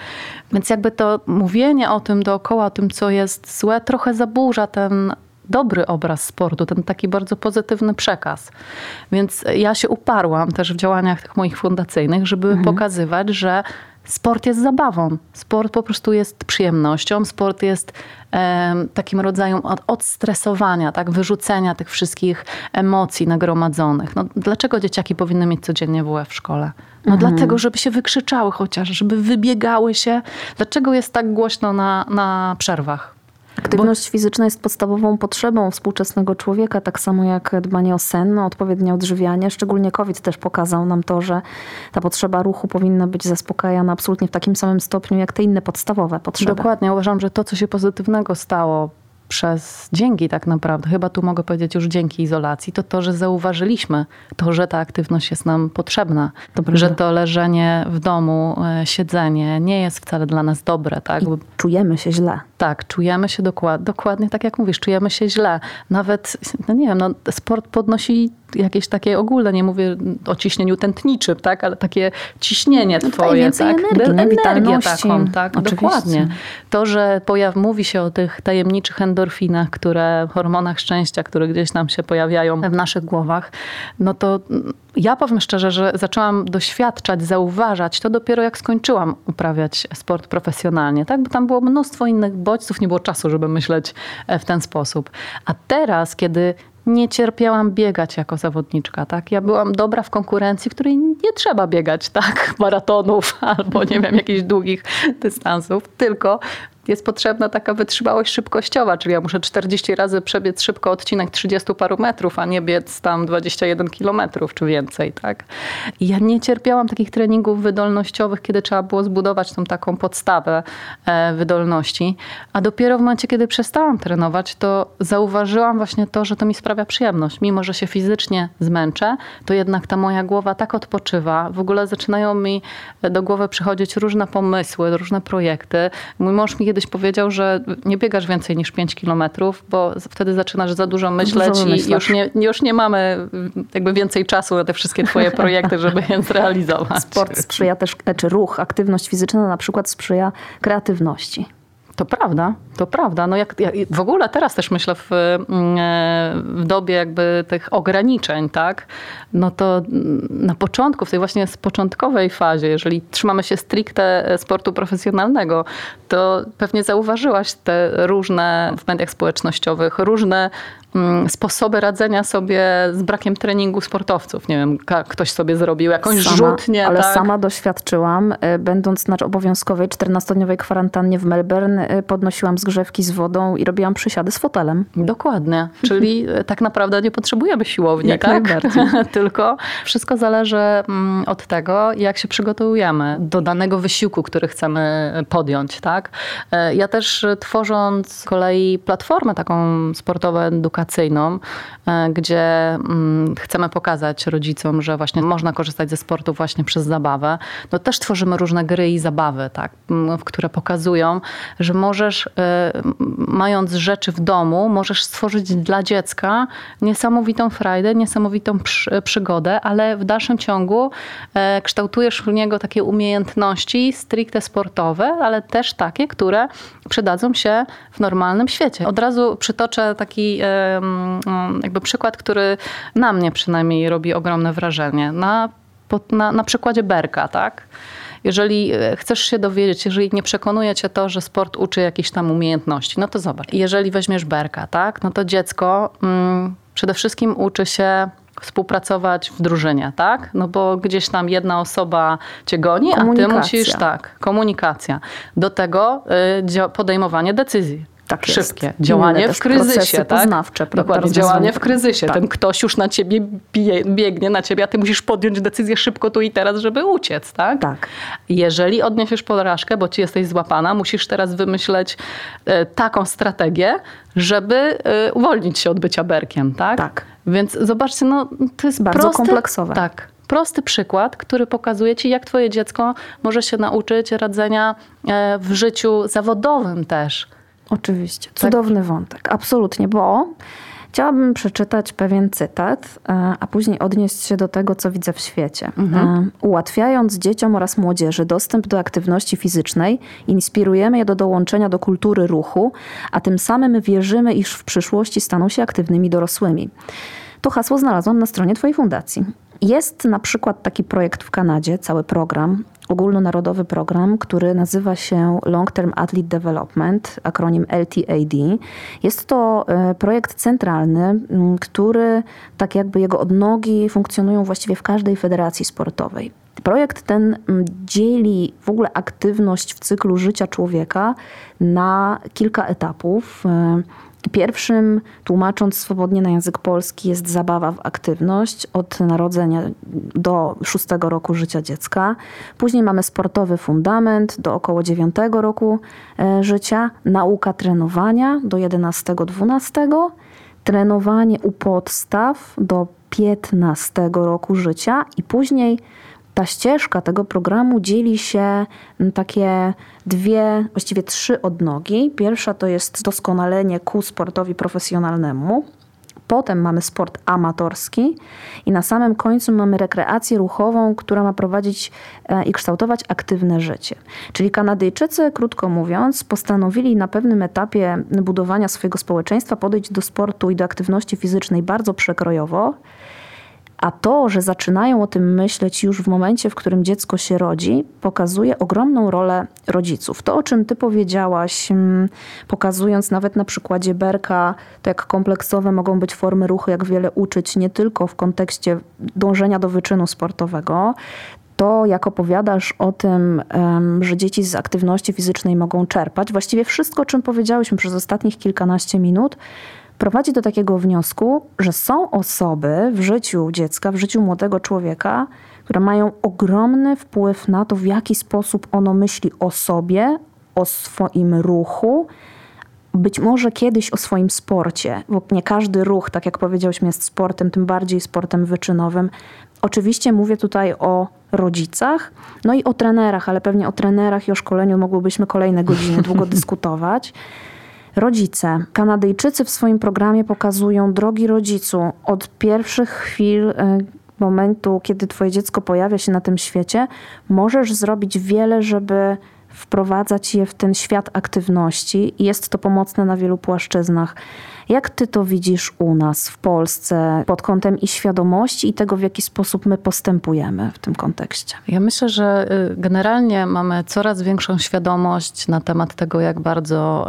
Więc jakby to mówienie o tym dookoła, o tym, co jest złe, trochę zaburza ten dobry obraz sportu, ten taki bardzo pozytywny przekaz. Więc ja się uparłam też w działaniach tych moich fundacyjnych, żeby mhm. pokazywać, że sport jest zabawą. Sport po prostu jest przyjemnością. Sport jest e, takim rodzajem od, odstresowania, tak, wyrzucenia tych wszystkich emocji nagromadzonych. No, dlaczego dzieciaki powinny mieć codziennie WF w szkole? No mhm. dlatego, żeby się wykrzyczały chociaż, żeby wybiegały się. Dlaczego jest tak głośno na, na przerwach? Aktywność Bo... fizyczna jest podstawową potrzebą współczesnego człowieka, tak samo jak dbanie o sen, odpowiednie odżywianie. Szczególnie COVID też pokazał nam to, że ta potrzeba ruchu powinna być zaspokajana absolutnie w takim samym stopniu, jak te inne podstawowe potrzeby. Dokładnie. Uważam, że to, co się pozytywnego stało przez dzięki tak naprawdę, chyba tu mogę powiedzieć już dzięki izolacji, to to, że zauważyliśmy to, że ta aktywność jest nam potrzebna, że to leżenie w domu, e, siedzenie nie jest wcale dla nas dobre. Tak? I czujemy się źle. Tak, czujemy się dokład, dokładnie tak jak mówisz, czujemy się źle. Nawet, no nie wiem, no, sport podnosi jakieś takie ogólne, nie mówię o ciśnieniu tętniczym, tak, ale takie ciśnienie no twoje, tak, energii, energię taką, tak, Oczywiście. dokładnie. To, że pojaw, mówi się o tych tajemniczych endorfinach, które, hormonach szczęścia, które gdzieś nam się pojawiają w naszych głowach, no to ja powiem szczerze, że zaczęłam doświadczać, zauważać to dopiero jak skończyłam uprawiać sport profesjonalnie, tak? Bo tam było mnóstwo innych bodźców, nie było czasu, żeby myśleć e, w ten sposób. A teraz, kiedy nie cierpiałam biegać jako zawodniczka, tak? Ja byłam dobra w konkurencji, w której nie trzeba biegać, tak? Maratonów albo nie wiem, jakichś długich dystansów, tylko jest potrzebna taka wytrzymałość szybkościowa, czyli ja muszę 40 razy przebiec szybko odcinek 30 paru metrów, a nie biec tam 21 kilometrów czy więcej, tak? I ja nie cierpiałam takich treningów wydolnościowych, kiedy trzeba było zbudować tą taką podstawę e, wydolności, a dopiero w momencie, kiedy przestałam trenować, to zauważyłam właśnie to, że to mi sprawia przyjemność. Mimo, że się fizycznie zmęczę, to jednak ta moja głowa tak odpoczywa. W ogóle zaczynają mi do głowy przychodzić różne pomysły, różne projekty. Mój mąż mi kiedyś powiedział, że nie biegasz więcej niż 5 kilometrów, bo wtedy zaczynasz za dużo myśleć dużo i już nie, już nie mamy jakby więcej czasu na te wszystkie twoje projekty, żeby je zrealizować. Sport sprzyja też, czy ruch, aktywność fizyczna na przykład sprzyja kreatywności. To prawda, to prawda. No jak, jak, w ogóle teraz też myślę w, mm, e, w dobie jakby tych ograniczeń, tak? No to na początku, w tej właśnie początkowej fazie, jeżeli trzymamy się stricte sportu profesjonalnego, to pewnie zauważyłaś te różne w mediach społecznościowych, różne sposoby radzenia sobie z brakiem treningu sportowców. Nie wiem, ktoś sobie zrobił jakąś sama, rzutnię. Ale tak? sama doświadczyłam, y, będąc na obowiązkowej 14-dniowej kwarantannie w Melbourne, y, podnosiłam zgrzewki z wodą i robiłam przysiady z fotelem. Dokładnie. Czyli y, tak naprawdę nie potrzebujemy siłowni, jak tak? Najbardziej. Tylko wszystko zależy mm, od tego, jak się przygotowujemy do danego wysiłku, który chcemy podjąć, tak? Ja też tworząc z kolei platformę taką sportową, edukacyjną, edukacyjną, e, gdzie mm, chcemy pokazać rodzicom, że właśnie można korzystać ze sportu właśnie przez zabawę, no też tworzymy różne gry i zabawy, tak, które pokazują, że możesz, e, mając rzeczy w domu, możesz stworzyć dla dziecka niesamowitą frajdę, niesamowitą przygodę, ale w dalszym ciągu e, kształtujesz w niego takie umiejętności stricte sportowe, ale też takie, które przydadzą się w normalnym świecie. Od razu przytoczę taki jakby przykład, który na mnie przynajmniej robi ogromne wrażenie. Na, na, na przykładzie Berka, tak? Jeżeli e, chcesz się dowiedzieć, jeżeli nie przekonuje cię to, że sport uczy jakiejś tam umiejętności, no to zobacz. Jeżeli weźmiesz Berka, tak? No to dziecko mm, przede wszystkim uczy się współpracować w drużynie, tak? No bo gdzieś tam jedna osoba cię goni, a ty musisz, tak, komunikacja. Do tego y, podejmowanie decyzji. Tak Szybkie. Jest. Działanie w kryzysie. Tak? Poznawcze, Dokładnie. Działanie w kryzysie. Tak. Ten ktoś już na ciebie biegnie na ciebie, a ty musisz podjąć decyzję szybko tu i teraz, żeby uciec. Tak? tak. Jeżeli odniesiesz porażkę, bo ci jesteś złapana, musisz teraz wymyśleć e, taką strategię, żeby e, uwolnić się od bycia berkiem. Tak? tak. Więc zobaczcie, no, to jest bardzo proste, kompleksowe. Tak prosty przykład, który pokazuje ci, jak twoje dziecko może się nauczyć radzenia e, w życiu zawodowym też. Oczywiście. Tak. Cudowny tak. wątek. Absolutnie, bo chciałabym przeczytać pewien cytat, e, a później odnieść się do tego, co widzę w świecie. Mhm. E, ułatwiając dzieciom oraz młodzieży dostęp do aktywności fizycznej, inspirujemy je do dołączenia do kultury ruchu, a tym samym wierzymy, iż w przyszłości staną się aktywnymi dorosłymi. To hasło znalazłam na stronie Twojej fundacji. Jest na przykład taki projekt w Kanadzie, cały program, ogólnonarodowy program, który nazywa się Long Term Athlete Development, akronim LTAD. Jest to e, projekt centralny, który tak jakby jego odnogi funkcjonują właściwie w każdej federacji sportowej. Projekt ten dzieli w ogóle aktywność w cyklu życia człowieka na kilka etapów. Pierwszym, tłumacząc swobodnie na język polski, jest zabawa w aktywność od narodzenia do szóstego roku życia dziecka. Później mamy sportowy fundament do około dziewiątego roku e, życia, nauka trenowania do 11-12, trenowanie u podstaw do 15 roku życia i później ta ścieżka tego programu dzieli się takie dwie, właściwie trzy odnogi. Pierwsza to jest doskonalenie ku sportowi profesjonalnemu. Potem mamy sport amatorski i na samym końcu mamy rekreację ruchową, która ma prowadzić e, i kształtować aktywne życie. Czyli Kanadyjczycy, krótko mówiąc, postanowili na pewnym etapie budowania swojego społeczeństwa podejść do sportu i do aktywności fizycznej bardzo przekrojowo a to, że zaczynają o tym myśleć już w momencie, w którym dziecko się rodzi, pokazuje ogromną rolę rodziców. To, o czym ty powiedziałaś, mm, pokazując nawet na przykładzie Berka, to jak kompleksowe mogą być formy ruchu, jak wiele uczyć, nie tylko w kontekście dążenia do wyczynu sportowego, to, jak opowiadasz o tym, że dzieci z aktywności fizycznej mogą czerpać, właściwie wszystko, o czym powiedziałyśmy przez ostatnich kilkanaście minut, prowadzi do takiego wniosku, że są osoby w życiu dziecka, w życiu młodego człowieka, które mają ogromny wpływ na to, w jaki sposób ono myśli o sobie, o swoim ruchu, być może kiedyś o swoim sporcie, bo nie każdy ruch, tak jak powiedziałyśmy, jest sportem, tym bardziej sportem wyczynowym. Oczywiście mówię tutaj o rodzicach, no i o trenerach, ale pewnie o trenerach i o szkoleniu mogłybyśmy kolejne godziny długo dyskutować. Rodzice. Kanadyjczycy w swoim programie pokazują drogi rodzicu od pierwszych chwil y, momentu, kiedy twoje dziecko pojawia się na tym świecie, możesz zrobić wiele, żeby wprowadzać je w ten świat aktywności jest to pomocne na wielu płaszczyznach. Jak ty to widzisz u nas w Polsce pod kątem i świadomości, i tego, w jaki sposób my postępujemy w tym kontekście? Ja myślę, że y, generalnie mamy coraz większą świadomość na temat tego, jak bardzo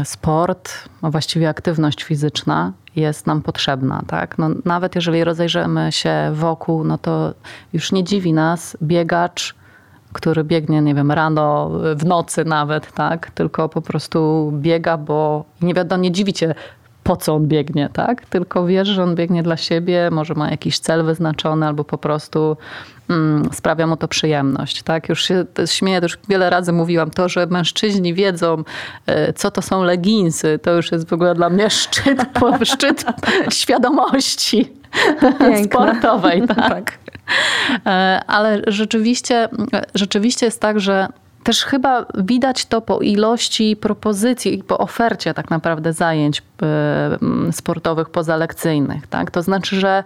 y, sport, a właściwie aktywność fizyczna jest nam potrzebna. Tak? No, nawet jeżeli rozejrzymy się wokół, no to już nie dziwi nas biegacz, który biegnie, nie wiem, rano, w nocy nawet, tak? Tylko po prostu biega, bo nie wiadomo, nie dziwicie, po co on biegnie, tak? Tylko wiesz, że on biegnie dla siebie, może ma jakiś cel wyznaczony, albo po prostu mm, sprawia mu to przyjemność, tak? Już się śmieję, już wiele razy mówiłam, to, że mężczyźni wiedzą, e, co to są leginsy, to już jest w ogóle dla mnie szczyt, szczyt świadomości Piękne. sportowej, tak? tak. E, ale rzeczywiście, rzeczywiście jest tak, że też chyba widać to po ilości propozycji i po ofercie tak naprawdę zajęć e, sportowych pozalekcyjnych. Tak? To znaczy, że,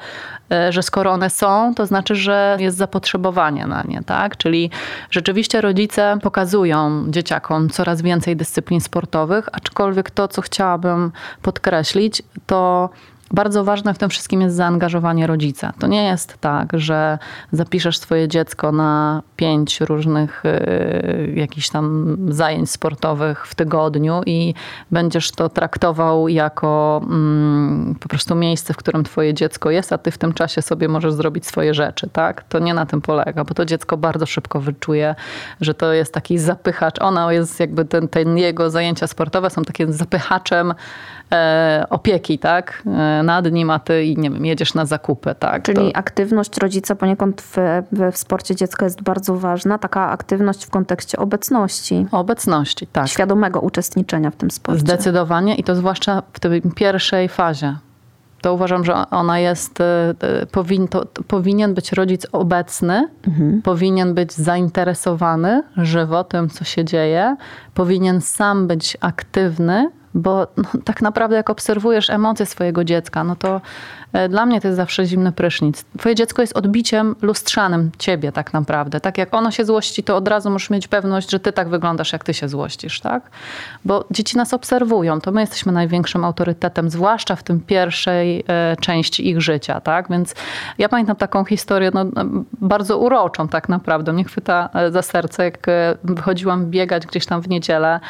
e, że skoro one są, to znaczy, że jest zapotrzebowanie na nie. Tak? Czyli rzeczywiście rodzice pokazują dzieciakom coraz więcej dyscyplin sportowych, aczkolwiek to, co chciałabym podkreślić, to bardzo ważne w tym wszystkim jest zaangażowanie rodzica. To nie jest tak, że zapiszesz swoje dziecko na pięć różnych y, jakichś tam zajęć sportowych w tygodniu i będziesz to traktował jako mm, po prostu miejsce, w którym twoje dziecko jest, a ty w tym czasie sobie możesz zrobić swoje rzeczy, tak? To nie na tym polega, bo to dziecko bardzo szybko wyczuje, że to jest taki zapychacz. Ona jest jakby ten, ten jego zajęcia sportowe są takim zapychaczem opieki, tak? E, nad nim, a ty i nie wiem, jedziesz na zakupy, tak? Czyli to... aktywność rodzica poniekąd w, w sporcie dziecka jest bardzo ważna. Taka aktywność w kontekście obecności. Obecności, tak. Świadomego uczestniczenia w tym sporcie. Zdecydowanie i to zwłaszcza w tej pierwszej fazie to uważam, że ona jest, e, e, powin, to, to powinien być rodzic obecny, mhm. powinien być zainteresowany żywo tym, co się dzieje, powinien sam być aktywny, bo no, tak naprawdę jak obserwujesz emocje swojego dziecka, no to dla mnie to jest zawsze zimny prysznic. Twoje dziecko jest odbiciem lustrzanym ciebie tak naprawdę. Tak jak ono się złości, to od razu musisz mieć pewność, że ty tak wyglądasz, jak ty się złościsz, tak? Bo dzieci nas obserwują, to my jesteśmy największym autorytetem, zwłaszcza w tym pierwszej e, części ich życia, tak? Więc ja pamiętam taką historię, no, bardzo uroczą tak naprawdę. Mnie chwyta e, za serce, jak wychodziłam biegać gdzieś tam w niedzielę,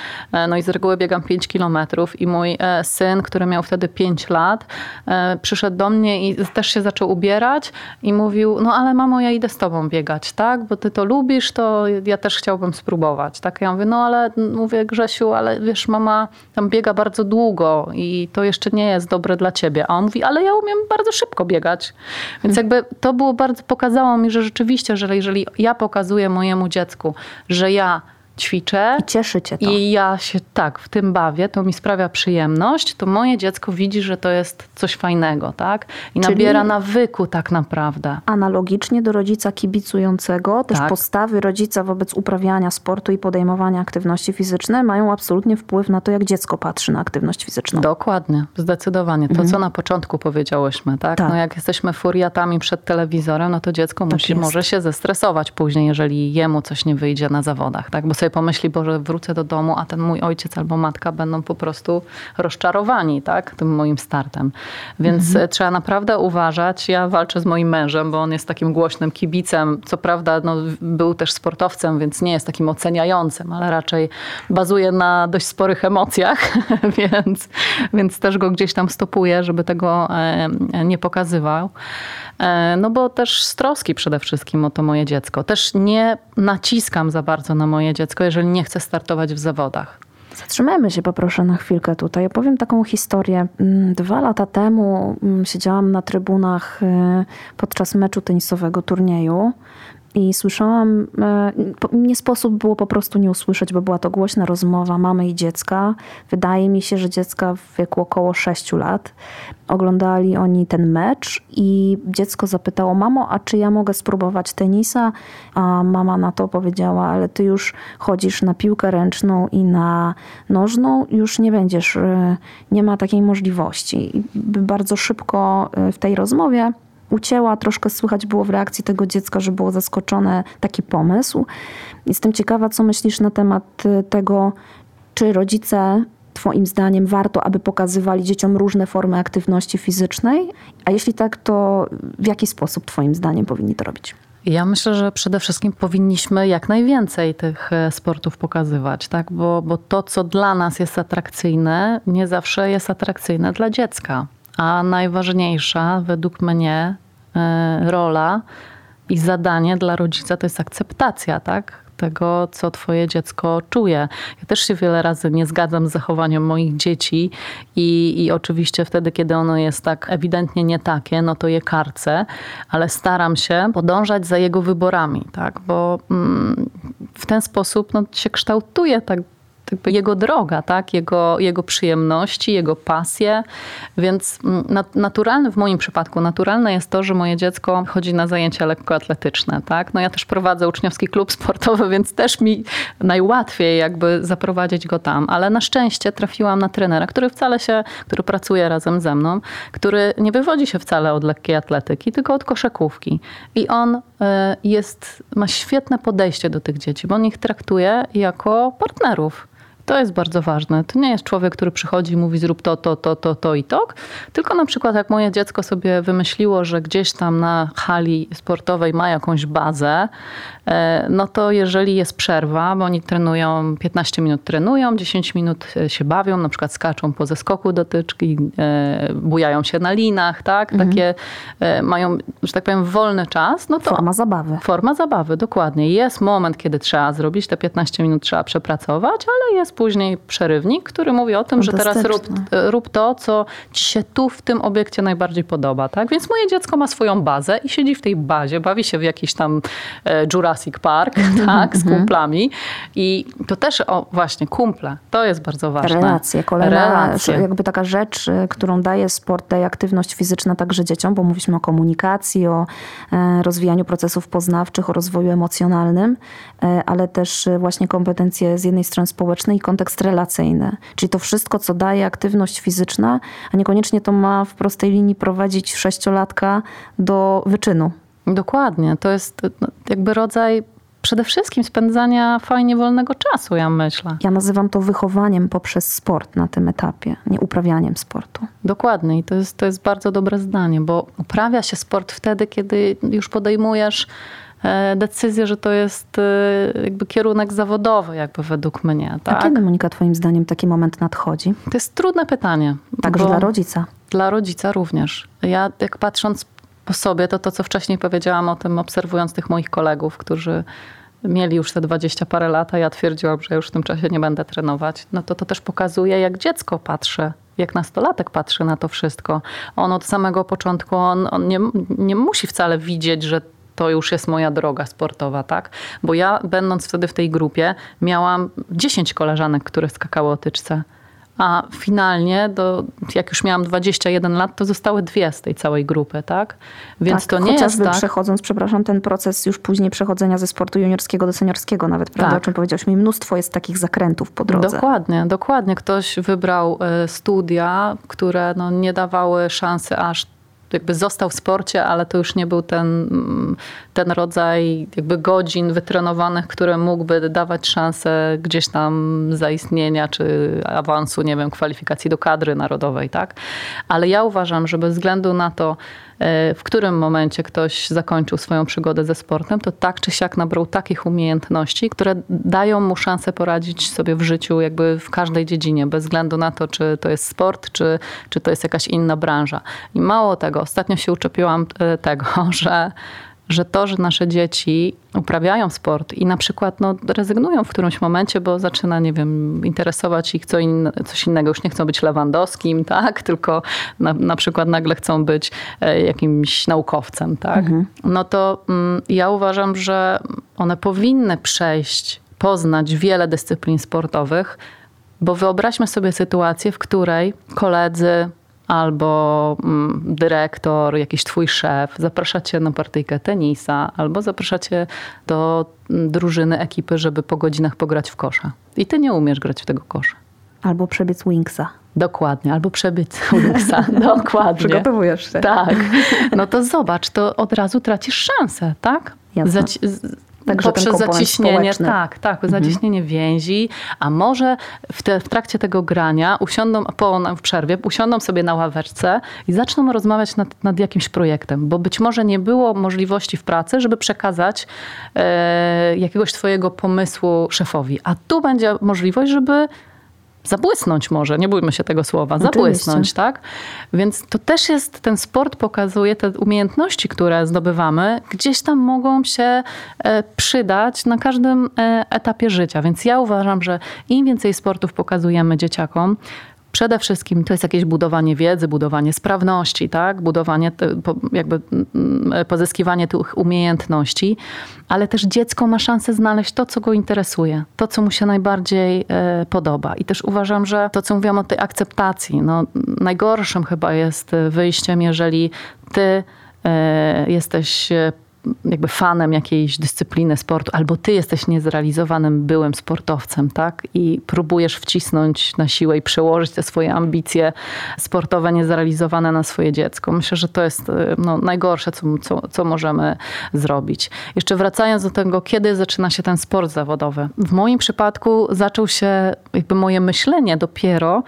no i z reguły biegam 5 kilometrów i mój syn, który miał wtedy 5 lat, przyszedł do mnie i też się zaczął ubierać i mówił, no ale mamo, ja idę z tobą biegać, tak? Bo ty to lubisz, to ja też chciałbym spróbować, tak? Ja mówię, no ale mówię Grzesiu, ale wiesz, mama tam biega bardzo długo i to jeszcze nie jest dobre dla ciebie. A on mówi, ale ja umiem bardzo szybko biegać. Więc jakby to było bardzo, pokazało mi, że rzeczywiście, że jeżeli ja pokazuję mojemu dziecku, że ja ćwiczę. I cieszy cię to. I ja się tak w tym bawię, to mi sprawia przyjemność, to moje dziecko widzi, że to jest coś fajnego, tak? I Czyli nabiera nawyku tak naprawdę. Analogicznie do rodzica kibicującego, też tak. postawy rodzica wobec uprawiania sportu i podejmowania aktywności fizycznej mają absolutnie wpływ na to, jak dziecko patrzy na aktywność fizyczną. Dokładnie, zdecydowanie. To, mhm. co na początku powiedziałyśmy, tak? tak? No jak jesteśmy furiatami przed telewizorem, no to dziecko tak musi, może się zestresować później, jeżeli jemu coś nie wyjdzie na zawodach, tak? Bo sobie sobie pomyśli, Boże, wrócę do domu, a ten mój ojciec albo matka będą po prostu rozczarowani, tak, tym moim startem. Więc mhm. trzeba naprawdę uważać. Ja walczę z moim mężem, bo on jest takim głośnym kibicem. Co prawda no, był też sportowcem, więc nie jest takim oceniającym, ale raczej bazuje na dość sporych emocjach, więc, więc też go gdzieś tam stopuję, żeby tego nie pokazywał. E, no bo też z troski przede wszystkim o to moje dziecko. Też nie naciskam za bardzo na moje dziecko, jeżeli nie chce startować w zawodach. Zatrzymajmy się poproszę na chwilkę tutaj. Opowiem taką historię. Mm, dwa lata temu mm, siedziałam na trybunach y, podczas meczu tenisowego turnieju i słyszałam, e, nie sposób było po prostu nie usłyszeć, bo była to głośna rozmowa mamy i dziecka. Wydaje mi się, że dziecka w wieku około 6 lat. Oglądali oni ten mecz i dziecko zapytało: Mamo, a czy ja mogę spróbować tenisa? A mama na to powiedziała: Ale ty już chodzisz na piłkę ręczną i na nożną, już nie będziesz, e, nie ma takiej możliwości. I bardzo szybko e, w tej rozmowie ucięła, troszkę słychać było w reakcji tego dziecka, że było zaskoczone taki pomysł. Jestem ciekawa, co myślisz na temat y, tego, czy rodzice Twoim zdaniem warto, aby pokazywali dzieciom różne formy aktywności fizycznej? A jeśli tak, to w jaki sposób Twoim zdaniem powinni to robić? Ja myślę, że przede wszystkim powinniśmy jak najwięcej tych e, sportów pokazywać, tak? bo, bo to, co dla nas jest atrakcyjne, nie zawsze jest atrakcyjne dla dziecka. A najważniejsza według mnie e, rola i zadanie dla rodzica to jest akceptacja, tak? Tego, co twoje dziecko czuje. Ja też się wiele razy nie zgadzam z zachowaniem moich dzieci i, i oczywiście wtedy, kiedy ono jest tak ewidentnie nie takie, no to je karcę, ale staram się podążać za jego wyborami, tak? Bo mm, w ten sposób no, się kształtuje tak jego droga, tak? jego, jego przyjemności, jego pasje. Więc mm, naturalne w moim przypadku, naturalne jest to, że moje dziecko chodzi na zajęcia lekkoatletyczne. Tak? No ja też prowadzę uczniowski klub sportowy, więc też mi najłatwiej jakby zaprowadzić go tam. Ale na szczęście trafiłam na trenera, który wcale się, który pracuje razem ze mną, który nie wywodzi się wcale od lekkiej atletyki, tylko od koszekówki. I on e, jest, ma świetne podejście do tych dzieci, bo on ich traktuje jako partnerów. To jest bardzo ważne. To nie jest człowiek, który przychodzi i mówi zrób to, to, to, to, to i to, tylko na przykład jak moje dziecko sobie wymyśliło, że gdzieś tam na hali sportowej ma jakąś bazę, no to jeżeli jest przerwa, bo oni trenują, 15 minut trenują, 10 minut e, się bawią, na przykład skaczą po zeskoku dotyczki, e, bujają się na linach, tak? Mhm. Takie mają, że tak powiem, wolny czas. No to forma zabawy. Forma zabawy, dokładnie. Jest moment, kiedy trzeba zrobić te 15 minut, trzeba przepracować, ale jest później przerywnik, który mówi o tym, że teraz rób, rób to, co ci się tu w tym obiekcie najbardziej podoba. Tak? Więc moje dziecko ma swoją bazę i siedzi w tej bazie, bawi się w jakiś tam e, Jurassic Park tak, z mhm. kumplami. I to też, o właśnie, kumple, to jest bardzo ważne. Relacje, kolejna Relacje. jakby taka rzecz, e, którą daje sport, daje aktywność fizyczna także dzieciom, bo mówiliśmy o komunikacji, o e, rozwijaniu procesów poznawczych, o rozwoju emocjonalnym, ale też właśnie kompetencje z jednej strony społecznej i kontekst relacyjny. Czyli to wszystko, co daje aktywność fizyczna, a niekoniecznie to ma w prostej linii prowadzić sześciolatka do wyczynu. Dokładnie. To jest no, jakby rodzaj przede wszystkim spędzania fajnie wolnego czasu, ja myślę. Ja nazywam to wychowaniem poprzez sport na tym etapie, nie uprawianiem sportu. Dokładnie i to jest, to jest bardzo dobre zdanie, bo uprawia się sport wtedy, kiedy już podejmujesz E, decyzję, że to jest e, jakby kierunek zawodowy, jakby według mnie. Tak? A kiedy, Monika, twoim zdaniem taki moment nadchodzi? To jest trudne pytanie. Także dla rodzica? Dla rodzica również. Ja jak patrząc po sobie, to to, co wcześniej powiedziałam o tym, obserwując tych moich kolegów, którzy mieli już te dwadzieścia parę lat, a ja twierdziłam, że już w tym czasie nie będę trenować, no to to też pokazuje, jak dziecko patrzy jak nastolatek patrzy na to wszystko. On od samego początku, on, on nie, nie musi wcale widzieć, że to już jest moja droga sportowa, tak? Bo ja, będąc wtedy w tej grupie, miałam 10 koleżanek, które skakały o tyczce. A finalnie, do, jak już miałam 21 lat, to zostały dwie z tej całej grupy, tak? Więc tak, to nie jest tak... przechodząc, przepraszam, ten proces już później przechodzenia ze sportu juniorskiego do seniorskiego nawet, prawda? Tak. O czym powiedziałeś mi, mnóstwo jest takich zakrętów po drodze. Dokładnie, dokładnie. Ktoś wybrał e, studia, które no, nie dawały szansy aż jakby został w sporcie, ale to już nie był ten, ten rodzaj jakby godzin wytrenowanych, które mógłby dawać szansę gdzieś tam zaistnienia czy awansu, nie wiem, kwalifikacji do kadry narodowej, tak? Ale ja uważam, że bez względu na to, w którym momencie ktoś zakończył swoją przygodę ze sportem, to tak czy siak nabrał takich umiejętności, które dają mu szansę poradzić sobie w życiu jakby w każdej dziedzinie, bez względu na to, czy to jest sport, czy, czy to jest jakaś inna branża. I mało tego, ostatnio się uczepiłam e, tego, że że to, że nasze dzieci uprawiają sport i na przykład no, rezygnują w którymś momencie, bo zaczyna, nie wiem, interesować ich co inne, coś innego. Już nie chcą być Lewandowskim, tak? Tylko na, na przykład nagle chcą być e, jakimś naukowcem, tak? Mhm. No to mm, ja uważam, że one powinny przejść, poznać wiele dyscyplin sportowych, bo wyobraźmy sobie sytuację, w której koledzy, albo mm, dyrektor, jakiś twój szef zaprasza cię na partyjkę tenisa, albo zaprasza cię do mm, drużyny, ekipy, żeby po godzinach pograć w kosza. I ty nie umiesz grać w tego kosza. Albo przebiec Wingsa. Dokładnie, albo przebiec Wingsa. Dokładnie. Przygotowujesz się. Tak. No to zobacz, to od razu tracisz szansę, tak? Jasne. Także poprzez zaciśnienie, społeczny. tak, tak, mhm. zaciśnienie więzi, a może w, te, w trakcie tego grania usiądą, po, w przerwie, usiądą sobie na ławeczce i zaczną rozmawiać nad, nad jakimś projektem, bo być może nie było możliwości w pracy, żeby przekazać e, jakiegoś twojego pomysłu szefowi, a tu będzie możliwość, żeby zabłysnąć może, nie bójmy się tego słowa, zabłysnąć, tak? Więc to też jest, ten sport pokazuje te umiejętności, które zdobywamy, gdzieś tam mogą się e, przydać na każdym e, etapie życia. Więc ja uważam, że im więcej sportów pokazujemy dzieciakom, Przede wszystkim to jest jakieś budowanie wiedzy, budowanie sprawności, tak? budowanie, jakby mm, pozyskiwanie tych umiejętności, ale też dziecko ma szansę znaleźć to, co go interesuje, to, co mu się najbardziej e, podoba. I też uważam, że to, co mówiłam o tej akceptacji, no, najgorszym chyba jest wyjściem, jeżeli ty e, jesteś jakby fanem jakiejś dyscypliny sportu, albo ty jesteś niezrealizowanym byłym sportowcem, tak? I próbujesz wcisnąć na siłę i przełożyć te swoje ambicje sportowe niezrealizowane na swoje dziecko. Myślę, że to jest y, no, najgorsze, co, co, co możemy zrobić. Jeszcze wracając do tego, kiedy zaczyna się ten sport zawodowy. W moim przypadku zaczął się jakby moje myślenie dopiero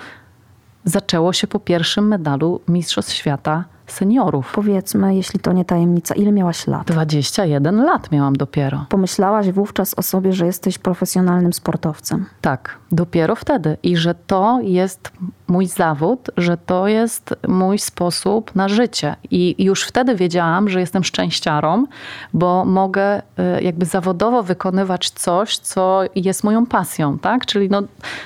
zaczęło się po pierwszym medalu Mistrzostw Świata seniorów. Powiedzmy, jeśli to nie tajemnica, ile miałaś lat? 21 lat miałam dopiero. Pomyślałaś wówczas o sobie, że jesteś profesjonalnym sportowcem? Tak, dopiero wtedy. I że to jest mój zawód, że to jest mój sposób na życie. I już wtedy wiedziałam, że jestem szczęściarą, bo mogę y, jakby zawodowo wykonywać coś, co jest moją pasją, tak? Czyli no,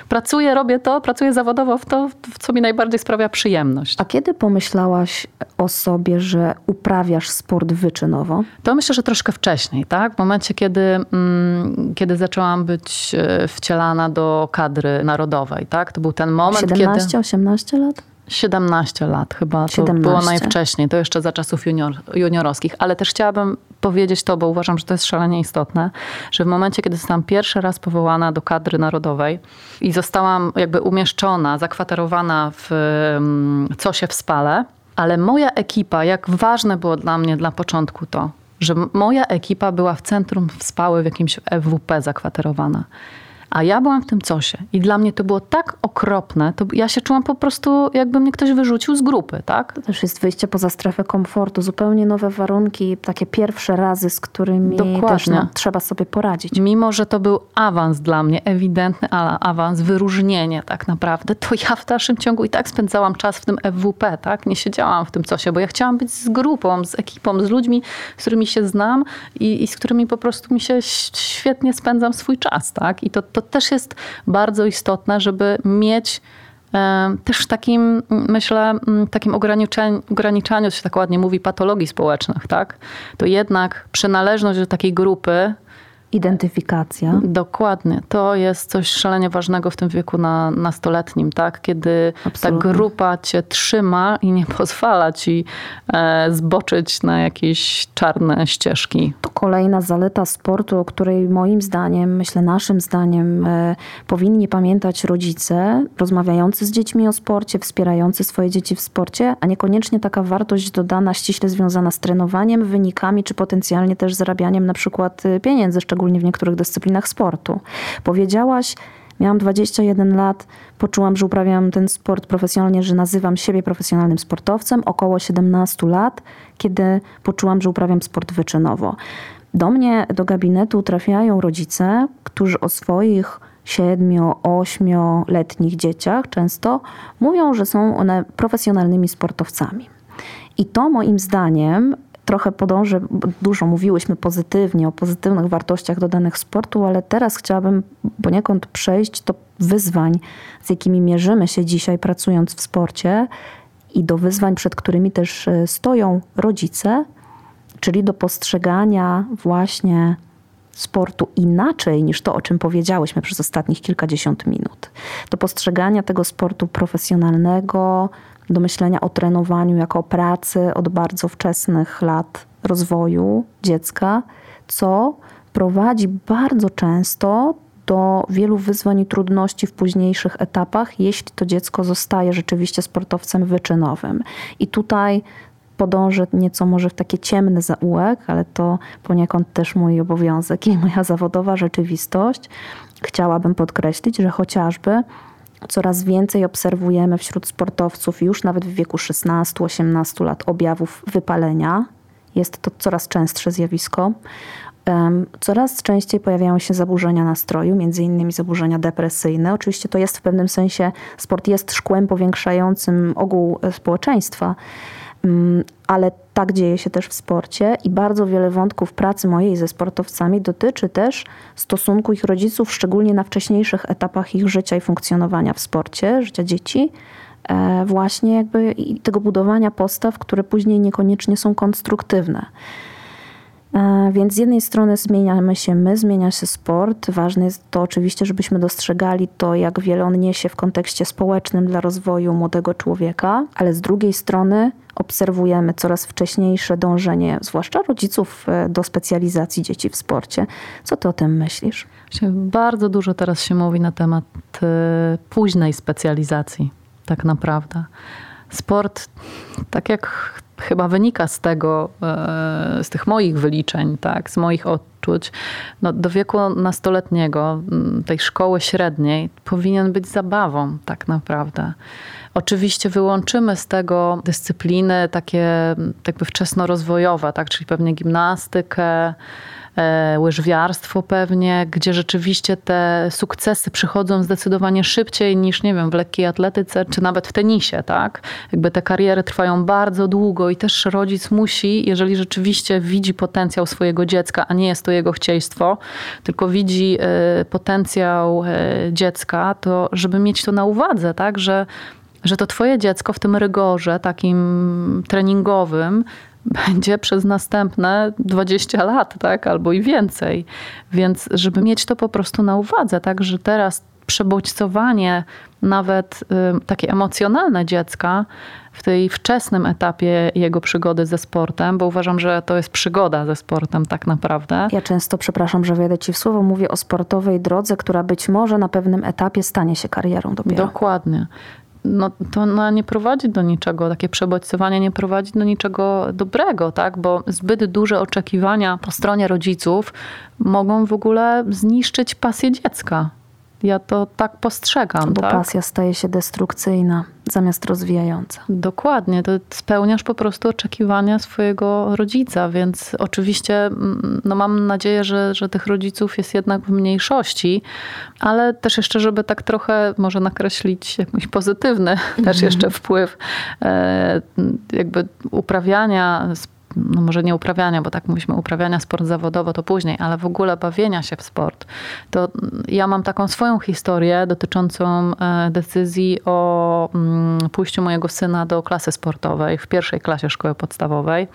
pracuję, robię to, pracuję zawodowo w to, co mi najbardziej sprawia przyjemność. A kiedy pomyślałaś o sobie, że uprawiasz sport wyczynowo? To myślę, że troszkę wcześniej, tak? W momencie, kiedy, mm, kiedy zaczęłam być y, wcielana do kadry narodowej, tak? To był ten moment, 17, kiedy... 18 lat? 17 lat chyba, 17. to było najwcześniej, to jeszcze za czasów junior, juniorowskich, ale też chciałabym powiedzieć to, bo uważam, że to jest szalenie istotne, że w momencie, kiedy zostałam pierwszy raz powołana do kadry narodowej i zostałam jakby umieszczona, zakwaterowana w mm, Cosie w Spale, ale moja ekipa, jak ważne było dla mnie dla początku to, że moja ekipa była w centrum Spały w jakimś FWP zakwaterowana. A ja byłam w tym cosie i dla mnie to było tak okropne, to ja się czułam po prostu, jakby mnie ktoś wyrzucił z grupy, tak? To też jest wyjście poza strefę komfortu, zupełnie nowe warunki, takie pierwsze razy, z którymi Dokładnie. też no, trzeba sobie poradzić. Mimo, że to był awans dla mnie, ewidentny awans, wyróżnienie tak naprawdę, to ja w dalszym ciągu i tak spędzałam czas w tym FWP, tak? Nie siedziałam w tym cosie, bo ja chciałam być z grupą, z ekipą, z ludźmi, z którymi się znam i, i z którymi po prostu mi się świetnie spędzam swój czas, tak? I to, to też jest bardzo istotne, żeby mieć e, też w takim, myślę, takim ograniczeniu, ograniczaniu, się tak ładnie mówi, patologii społecznych, tak? To jednak przynależność do takiej grupy Identyfikacja. Dokładnie. To jest coś szalenie ważnego w tym wieku na, nastoletnim, tak? Kiedy Absolutnie. ta grupa cię trzyma i nie pozwala ci e, zboczyć na jakieś czarne ścieżki. To kolejna zaleta sportu, o której moim zdaniem, myślę naszym zdaniem, e, powinni pamiętać rodzice, rozmawiający z dziećmi o sporcie, wspierający swoje dzieci w sporcie, a niekoniecznie taka wartość dodana, ściśle związana z trenowaniem, wynikami, czy potencjalnie też zarabianiem na przykład e, pieniędzy, szczególnie szczególnie w niektórych dyscyplinach sportu. Powiedziałaś, Miałam 21 lat, poczułam, że uprawiam ten sport profesjonalnie, że nazywam siebie profesjonalnym sportowcem. Około 17 lat, kiedy poczułam, że uprawiam sport wyczynowo. Do mnie, do gabinetu trafiają rodzice, którzy o swoich siedmiu, ośmioletnich dzieciach często mówią, że są one profesjonalnymi sportowcami. I to moim zdaniem trochę podążę, dużo mówiłyśmy pozytywnie o pozytywnych wartościach dodanych sportu, ale teraz chciałabym poniekąd przejść do wyzwań, z jakimi mierzymy się dzisiaj pracując w sporcie i do wyzwań, przed którymi też e, stoją rodzice, czyli do postrzegania właśnie sportu inaczej niż to, o czym powiedziałyśmy przez ostatnich kilkadziesiąt minut. Do postrzegania tego sportu profesjonalnego, do myślenia o trenowaniu jako o pracy od bardzo wczesnych lat rozwoju dziecka, co prowadzi bardzo często do wielu wyzwań i trudności w późniejszych etapach, jeśli to dziecko zostaje rzeczywiście sportowcem wyczynowym. I tutaj podążę nieco może w takie ciemny zaułek, ale to poniekąd też mój obowiązek i moja zawodowa rzeczywistość. Chciałabym podkreślić, że chociażby coraz więcej obserwujemy wśród sportowców już nawet w wieku 16-18 lat objawów wypalenia. Jest to coraz częstsze zjawisko. Coraz częściej pojawiają się zaburzenia nastroju, między innymi zaburzenia depresyjne. Oczywiście to jest w pewnym sensie, sport jest szkłem powiększającym ogół e, społeczeństwa, ale tak dzieje się też w sporcie i bardzo wiele wątków pracy mojej ze sportowcami dotyczy też stosunku ich rodziców, szczególnie na wcześniejszych etapach ich życia i funkcjonowania w sporcie, życia dzieci, e, właśnie jakby tego budowania postaw, które później niekoniecznie są konstruktywne. E, więc z jednej strony zmieniamy się my, zmienia się sport. Ważne jest to oczywiście, żebyśmy dostrzegali to, jak wiele on niesie w kontekście społecznym dla rozwoju młodego człowieka, ale z drugiej strony obserwujemy coraz wcześniejsze dążenie, zwłaszcza rodziców, e, do specjalizacji dzieci w sporcie. Co ty o tym myślisz? Bardzo dużo teraz się mówi na temat e, późnej specjalizacji, tak naprawdę. Sport, tak jak chyba wynika z tego, e, z tych moich wyliczeń, tak, z moich odczuć, no, do wieku nastoletniego, tej szkoły średniej, powinien być zabawą, tak naprawdę. Oczywiście wyłączymy z tego dyscypliny takie jakby wczesnorozwojowe, tak, czyli pewnie gimnastykę, łyżwiarstwo pewnie, gdzie rzeczywiście te sukcesy przychodzą zdecydowanie szybciej niż, nie wiem, w lekkiej atletyce czy nawet w tenisie, tak? Jakby te kariery trwają bardzo długo i też rodzic musi, jeżeli rzeczywiście widzi potencjał swojego dziecka, a nie jest to jego chcieństwo, tylko widzi e, potencjał e, dziecka, to żeby mieć to na uwadze, tak? Że że to twoje dziecko w tym rygorze takim treningowym będzie przez następne 20 lat, tak, albo i więcej. Więc żeby mieć to po prostu na uwadze, tak, że teraz przebodźcowanie nawet y, takie emocjonalne dziecka w tej wczesnym etapie jego przygody ze sportem, bo uważam, że to jest przygoda ze sportem tak naprawdę. Ja często, przepraszam, że wejdę ci w słowo, mówię o sportowej drodze, która być może na pewnym etapie stanie się karierą dopiero. Dokładnie no, to no, nie prowadzi do niczego, takie przebodźcowanie nie prowadzi do niczego dobrego, tak? bo zbyt duże oczekiwania po stronie rodziców mogą w ogóle zniszczyć pasję dziecka. Ja to tak postrzegam. Bo tak? pasja staje się destrukcyjna zamiast rozwijająca. Dokładnie, to spełniasz po prostu oczekiwania swojego rodzica, więc oczywiście mm, no mam nadzieję, że, że tych rodziców jest jednak w mniejszości, ale też jeszcze, żeby tak trochę może nakreślić jakiś pozytywny też jeszcze wpływ e, jakby uprawiania no może nie uprawiania, bo tak mówimy, uprawiania sport zawodowo to później, ale w ogóle bawienia się w sport, to ja mam taką swoją historię dotyczącą e, decyzji o mm, pójściu mojego syna do klasy sportowej w pierwszej klasie szkoły podstawowej.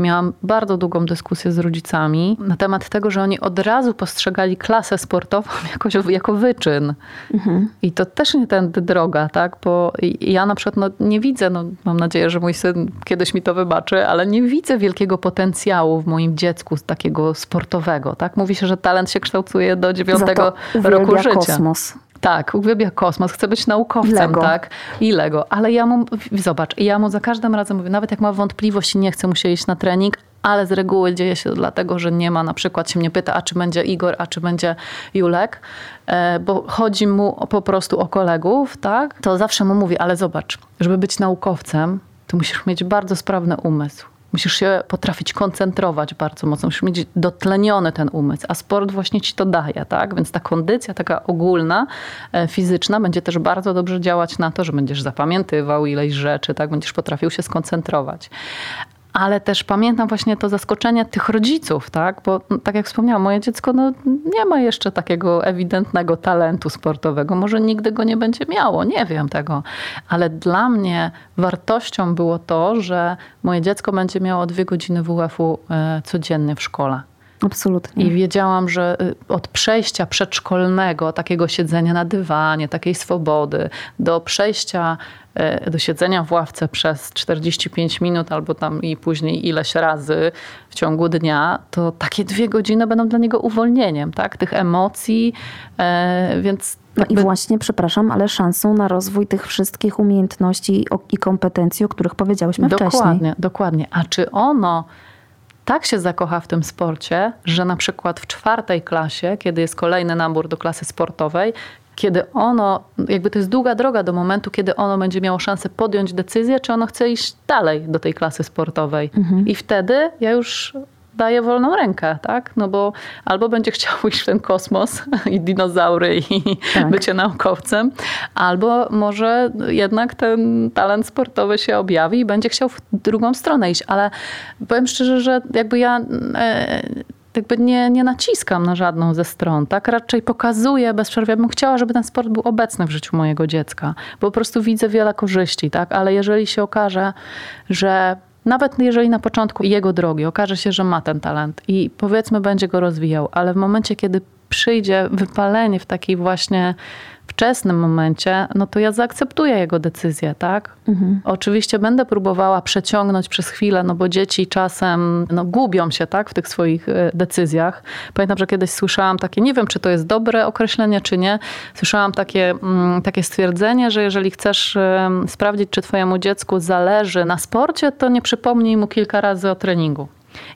Miałam bardzo długą dyskusję z rodzicami na temat tego, że oni od razu postrzegali klasę sportową jakoś, jako wyczyn. Mhm. I to też nie tędy droga, tak? Bo ja na przykład no, nie widzę, no, mam nadzieję, że mój syn kiedyś mi to wybaczy, ale nie widzę wielkiego potencjału w moim dziecku takiego sportowego. Tak? Mówi się, że talent się kształtuje do dziewiątego roku życia. kosmos. Tak, uwielbia kosmos, chce być naukowcem, Lego. tak? I Lego. Ale ja mu, zobacz, ja mu za każdym razem mówię, nawet jak ma wątpliwości, nie chce mu się iść na trening, ale z reguły dzieje się to dlatego, że nie ma, na przykład się mnie pyta, a czy będzie Igor, a czy będzie Julek, e, bo chodzi mu po prostu o kolegów, tak? To zawsze mu mówi, ale zobacz, żeby być naukowcem, to musisz mieć bardzo sprawny umysł. Musisz się potrafić koncentrować bardzo mocno, musisz mieć dotleniony ten umysł, a sport właśnie ci to daje, tak? Więc ta kondycja taka ogólna, e, fizyczna będzie też bardzo dobrze działać na to, że będziesz zapamiętywał ileś rzeczy, tak? Będziesz potrafił się skoncentrować ale też pamiętam właśnie to zaskoczenie tych rodziców, tak? Bo tak jak wspomniałam, moje dziecko no, nie ma jeszcze takiego ewidentnego talentu sportowego. Może nigdy go nie będzie miało, nie wiem tego. Ale dla mnie wartością było to, że moje dziecko będzie miało dwie godziny WF-u e, codziennie w szkole. Absolutnie. I wiedziałam, że y, od przejścia przedszkolnego, takiego siedzenia na dywanie, takiej swobody, do przejścia y, do siedzenia w ławce przez 45 minut albo tam i później ileś razy w ciągu dnia, to takie dwie godziny będą dla niego uwolnieniem, tak? Tych emocji, e, więc no i właśnie, przepraszam, ale szansą na rozwój tych wszystkich umiejętności i kompetencji, o których powiedziałyśmy dokładnie, wcześniej. Dokładnie, dokładnie. A czy ono tak się zakocha w tym sporcie, że na przykład w czwartej klasie, kiedy jest kolejny nabór do klasy sportowej, kiedy ono, jakby to jest długa droga do momentu, kiedy ono będzie miało szansę podjąć decyzję, czy ono chce iść dalej do tej klasy sportowej. Mhm. I wtedy ja już daje wolną rękę, tak? No bo albo będzie chciał iść w ten kosmos i dinozaury i tak. bycie naukowcem, albo może jednak ten talent sportowy się objawi i będzie chciał w drugą stronę iść. Ale powiem szczerze, że jakby ja e, jakby nie, nie naciskam na żadną ze stron, tak? Raczej pokazuję bez przerwy. Ja bym chciała, żeby ten sport był obecny w życiu mojego dziecka, bo po prostu widzę wiele korzyści, tak? Ale jeżeli się okaże, że nawet jeżeli na początku jego drogi okaże się, że ma ten talent i powiedzmy będzie go rozwijał, ale w momencie, kiedy przyjdzie wypalenie w takiej właśnie wczesnym momencie, no to ja zaakceptuję jego decyzję, tak? Mhm. Oczywiście będę próbowała przeciągnąć przez chwilę, no bo dzieci czasem no, gubią się, tak, w tych swoich e, decyzjach. Pamiętam, że kiedyś słyszałam takie, nie wiem, czy to jest dobre określenie, czy nie, słyszałam takie, mm, takie stwierdzenie, że jeżeli chcesz sprawdzić, czy twojemu dziecku zależy na sporcie, to nie przypomnij mu kilka razy o treningu.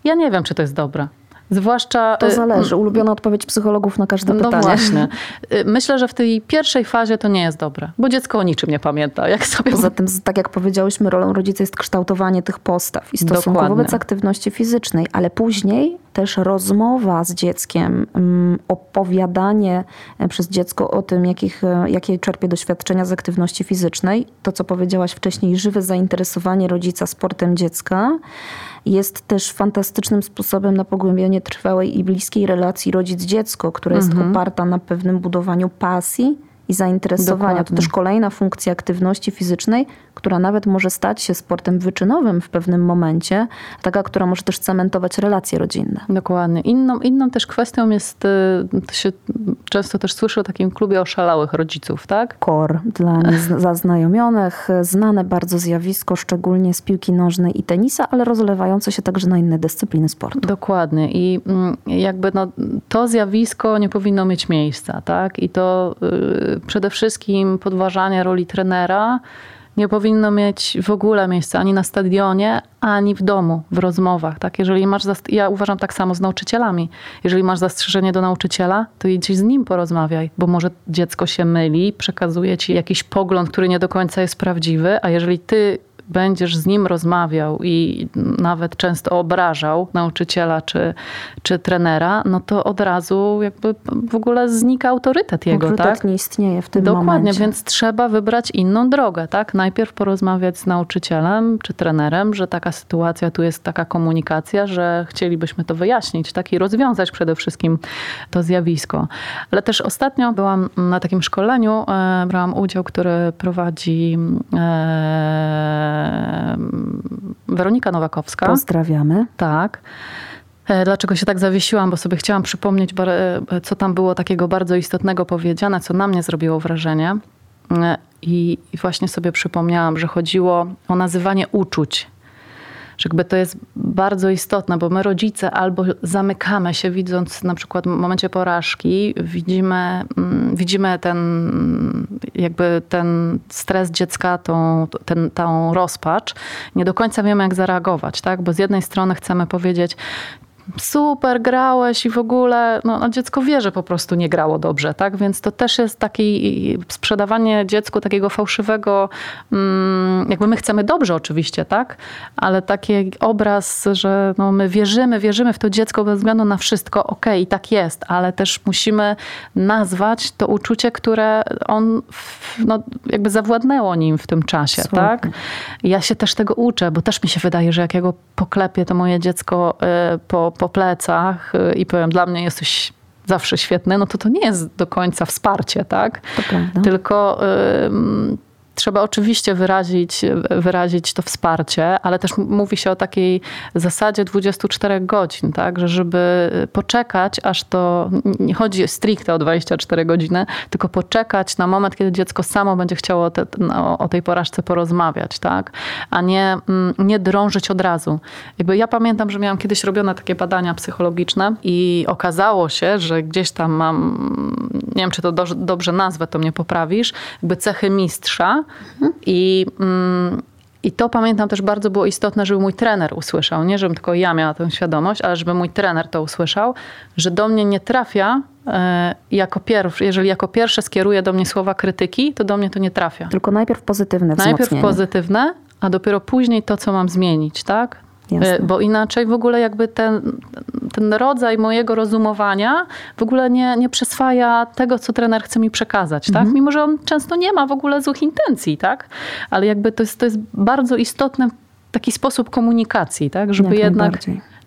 Ja nie wiem, czy to jest dobre. Zwłaszcza. To y, zależy. Ulubiona odpowiedź psychologów na każde no pytanie. No właśnie. Y, myślę, że w tej pierwszej fazie to nie jest dobre, bo dziecko o niczym nie pamięta. Jak sobie... Poza tym, tak jak powiedziałyśmy, rolą rodzica jest kształtowanie tych postaw i stosunku Dokładnie. wobec aktywności fizycznej, ale później też rozmowa z dzieckiem, mm, opowiadanie e, przez dziecko o tym, jakich, e, jakie czerpie doświadczenia z aktywności fizycznej, to co powiedziałaś wcześniej, żywe zainteresowanie rodzica sportem dziecka jest też fantastycznym sposobem na pogłębianie trwałej i bliskiej relacji rodzic-dziecko, która jest mhm. oparta na pewnym budowaniu pasji i zainteresowania. Dokładnie. To też kolejna funkcja aktywności fizycznej, która nawet może stać się sportem wyczynowym w pewnym momencie, taka, która może też cementować relacje rodzinne. Dokładnie. Inną, inną też kwestią jest, y, to się często też słyszy o takim klubie oszalałych rodziców, tak? KOR dla zaznajomionych, znane bardzo zjawisko, szczególnie z piłki nożnej i tenisa, ale rozlewające się także na inne dyscypliny sportu. Dokładnie. I mm, jakby no, to zjawisko nie powinno mieć miejsca, tak? I to y, przede wszystkim podważanie roli trenera nie powinno mieć w ogóle miejsca ani na stadionie, ani w domu, w rozmowach. Tak? Jeżeli masz ja uważam tak samo z nauczycielami. Jeżeli masz zastrzeżenie do nauczyciela, to idź z nim porozmawiaj, bo może dziecko się myli, przekazuje ci jakiś pogląd, który nie do końca jest prawdziwy, a jeżeli ty będziesz z nim rozmawiał i nawet często obrażał nauczyciela czy, czy trenera, no to od razu jakby w ogóle znika autorytet jego. Autorytet tak? nie istnieje w tym Dokładnie, momencie. więc trzeba wybrać inną drogę. Tak? Najpierw porozmawiać z nauczycielem czy trenerem, że taka sytuacja, tu jest taka komunikacja, że chcielibyśmy to wyjaśnić tak? i rozwiązać przede wszystkim to zjawisko. Ale też ostatnio byłam na takim szkoleniu, e, brałam udział, który prowadzi e, Weronika Nowakowska. Pozdrawiamy. Tak. E, dlaczego się tak zawiesiłam? Bo sobie chciałam przypomnieć, e, co tam było takiego bardzo istotnego powiedziane, co na mnie zrobiło wrażenie. E, I, I właśnie sobie przypomniałam, że chodziło o nazywanie uczuć. Że jakby to jest bardzo istotne, bo my rodzice albo zamykamy się widząc na przykład w momencie porażki, widzimy, mm, widzimy ten jakby ten stres dziecka, tą, ten, tą rozpacz, nie do końca wiemy jak zareagować, tak? Bo z jednej strony chcemy powiedzieć, super, grałeś i w ogóle, no, no, dziecko wie, że po prostu nie grało dobrze, tak? Więc to też jest takie sprzedawanie dziecku takiego fałszywego, mm, jakby my chcemy dobrze oczywiście, tak? Ale taki obraz, że no, my wierzymy, wierzymy w to dziecko bez względu na wszystko, okej, okay, i tak jest, ale też musimy nazwać to uczucie, które on no, jakby zawładnęło nim w tym czasie, Słuchaj. tak? Ja się też tego uczę, bo też mi się wydaje, że jak ja go poklepię, to moje dziecko y, po po plecach y, i powiem, dla mnie jesteś zawsze świetny, no to to nie jest do końca wsparcie, tak? To prawda. Trzeba oczywiście wyrazić, wyrazić to wsparcie, ale też mówi się o takiej zasadzie 24 godzin, tak? że żeby poczekać, aż to nie chodzi stricte o 24 godziny, tylko poczekać na moment, kiedy dziecko samo będzie chciało te, no, o tej porażce porozmawiać, tak? a nie, mm, nie drążyć od razu. Jakby ja pamiętam, że miałam kiedyś robione takie badania psychologiczne i okazało się, że gdzieś tam mam, nie wiem czy to do, dobrze nazwę, to mnie poprawisz, jakby cechy mistrza, i, mm, I to pamiętam też bardzo było istotne, żeby mój trener usłyszał. Nie, żebym tylko ja miała tę świadomość, ale żeby mój trener to usłyszał, że do mnie nie trafia e, jako pierwszy, jeżeli jako pierwsze skieruje do mnie słowa krytyki, to do mnie to nie trafia. Tylko najpierw pozytywne Najpierw pozytywne, a dopiero później to, co mam zmienić, tak? Jasne. Bo inaczej w ogóle jakby ten, ten rodzaj mojego rozumowania w ogóle nie, nie przyswaja tego, co trener chce mi przekazać, tak? Mhm. Mimo, że on często nie ma w ogóle złych intencji, tak? Ale jakby to jest, to jest bardzo istotny taki sposób komunikacji, tak? Żeby Jak jednak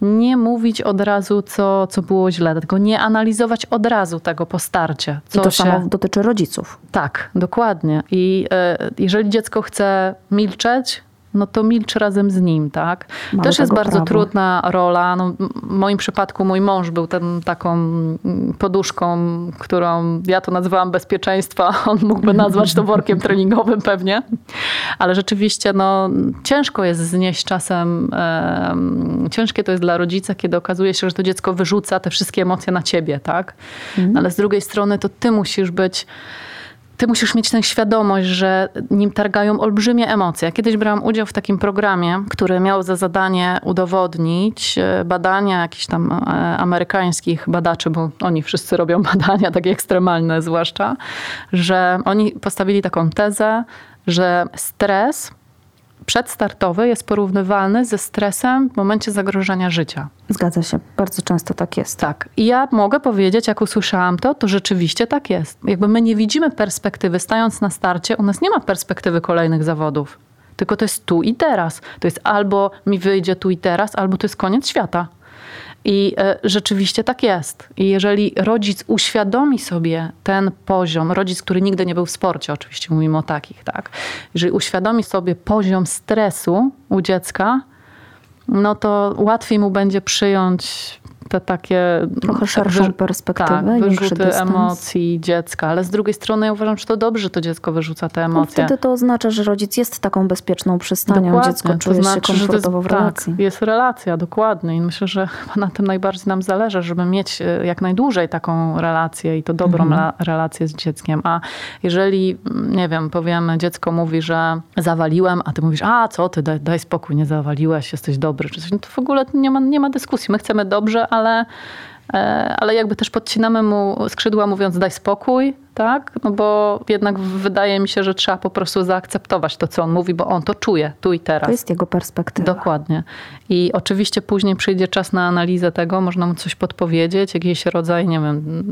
nie mówić od razu, co, co było źle, tylko nie analizować od razu tego po starcie. I to się... samo dotyczy rodziców. Tak, dokładnie. I y, jeżeli dziecko chce milczeć, no to milcz razem z nim, tak? Mamy Też jest bardzo prawa. trudna rola. No, w moim przypadku mój mąż był ten, taką poduszką, którą ja to nazywałam bezpieczeństwa. On mógłby nazwać to workiem treningowym pewnie. Ale rzeczywiście no, ciężko jest znieść czasem, e, ciężkie to jest dla rodzica, kiedy okazuje się, że to dziecko wyrzuca te wszystkie emocje na ciebie, tak? Mhm. Ale z drugiej strony to ty musisz być ty musisz mieć tę świadomość, że nim targają olbrzymie emocje. Ja kiedyś brałam udział w takim programie, który miał za zadanie udowodnić e, badania jakichś tam e, amerykańskich badaczy, bo oni wszyscy robią badania takie ekstremalne zwłaszcza, że oni postawili taką tezę, że stres przedstartowy jest porównywalny ze stresem w momencie zagrożenia życia. Zgadza się, bardzo często tak jest. Tak. I ja mogę powiedzieć, jak usłyszałam to, to rzeczywiście tak jest. Jakby my nie widzimy perspektywy, stając na starcie, u nas nie ma perspektywy kolejnych zawodów. Tylko to jest tu i teraz. To jest albo mi wyjdzie tu i teraz, albo to jest koniec świata. I e, rzeczywiście tak jest. I jeżeli rodzic uświadomi sobie ten poziom, rodzic, który nigdy nie był w sporcie, oczywiście mówimy o takich, tak? Jeżeli uświadomi sobie poziom stresu u dziecka, no to łatwiej mu będzie przyjąć te takie... Trochę szerszą wy, perspektywę. Tak, wyrzuty emocji dziecka, ale z drugiej strony ja uważam, że to dobrze, że to dziecko wyrzuca te emocje. No wtedy to oznacza, że rodzic jest taką bezpieczną przystanią, dokładnie. dziecko czuje to znaczy, się komfortowo jest, w relacji. Tak, jest relacja, dokładnie i myślę, że na tym najbardziej nam zależy, żeby mieć e, jak najdłużej taką relację i to dobrą mhm. relację z dzieckiem, a jeżeli, nie wiem, powiemy, dziecko mówi, że zawaliłem, a ty mówisz, a co ty, daj, daj spokój, nie zawaliłeś, jesteś dobry, czy coś, no to w ogóle nie ma, nie ma dyskusji. My chcemy dobrze, ale, e, ale jakby też podcinamy mu skrzydła mówiąc daj spokój, tak? No bo jednak wydaje mi się, że trzeba po prostu zaakceptować to, co on mówi, bo on to czuje tu i teraz. To jest jego perspektywa. Dokładnie. I oczywiście później przyjdzie czas na analizę tego, można mu coś podpowiedzieć, jakiś rodzaj, nie wiem,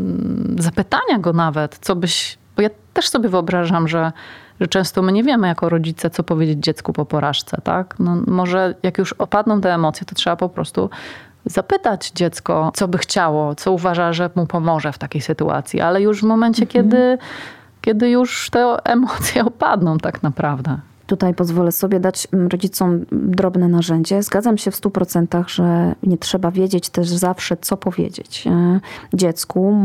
zapytania go nawet, co byś, bo ja też sobie wyobrażam, że że często my nie wiemy jako rodzice, co powiedzieć dziecku po porażce, tak? No, może jak już opadną te emocje, to trzeba po prostu zapytać dziecko, co by chciało, co uważa, że mu pomoże w takiej sytuacji, ale już w momencie, mhm. kiedy, kiedy już te emocje opadną tak naprawdę. Tutaj pozwolę sobie dać mm, rodzicom drobne narzędzie. Zgadzam się w 100%, że nie trzeba wiedzieć też zawsze, co powiedzieć e, dziecku.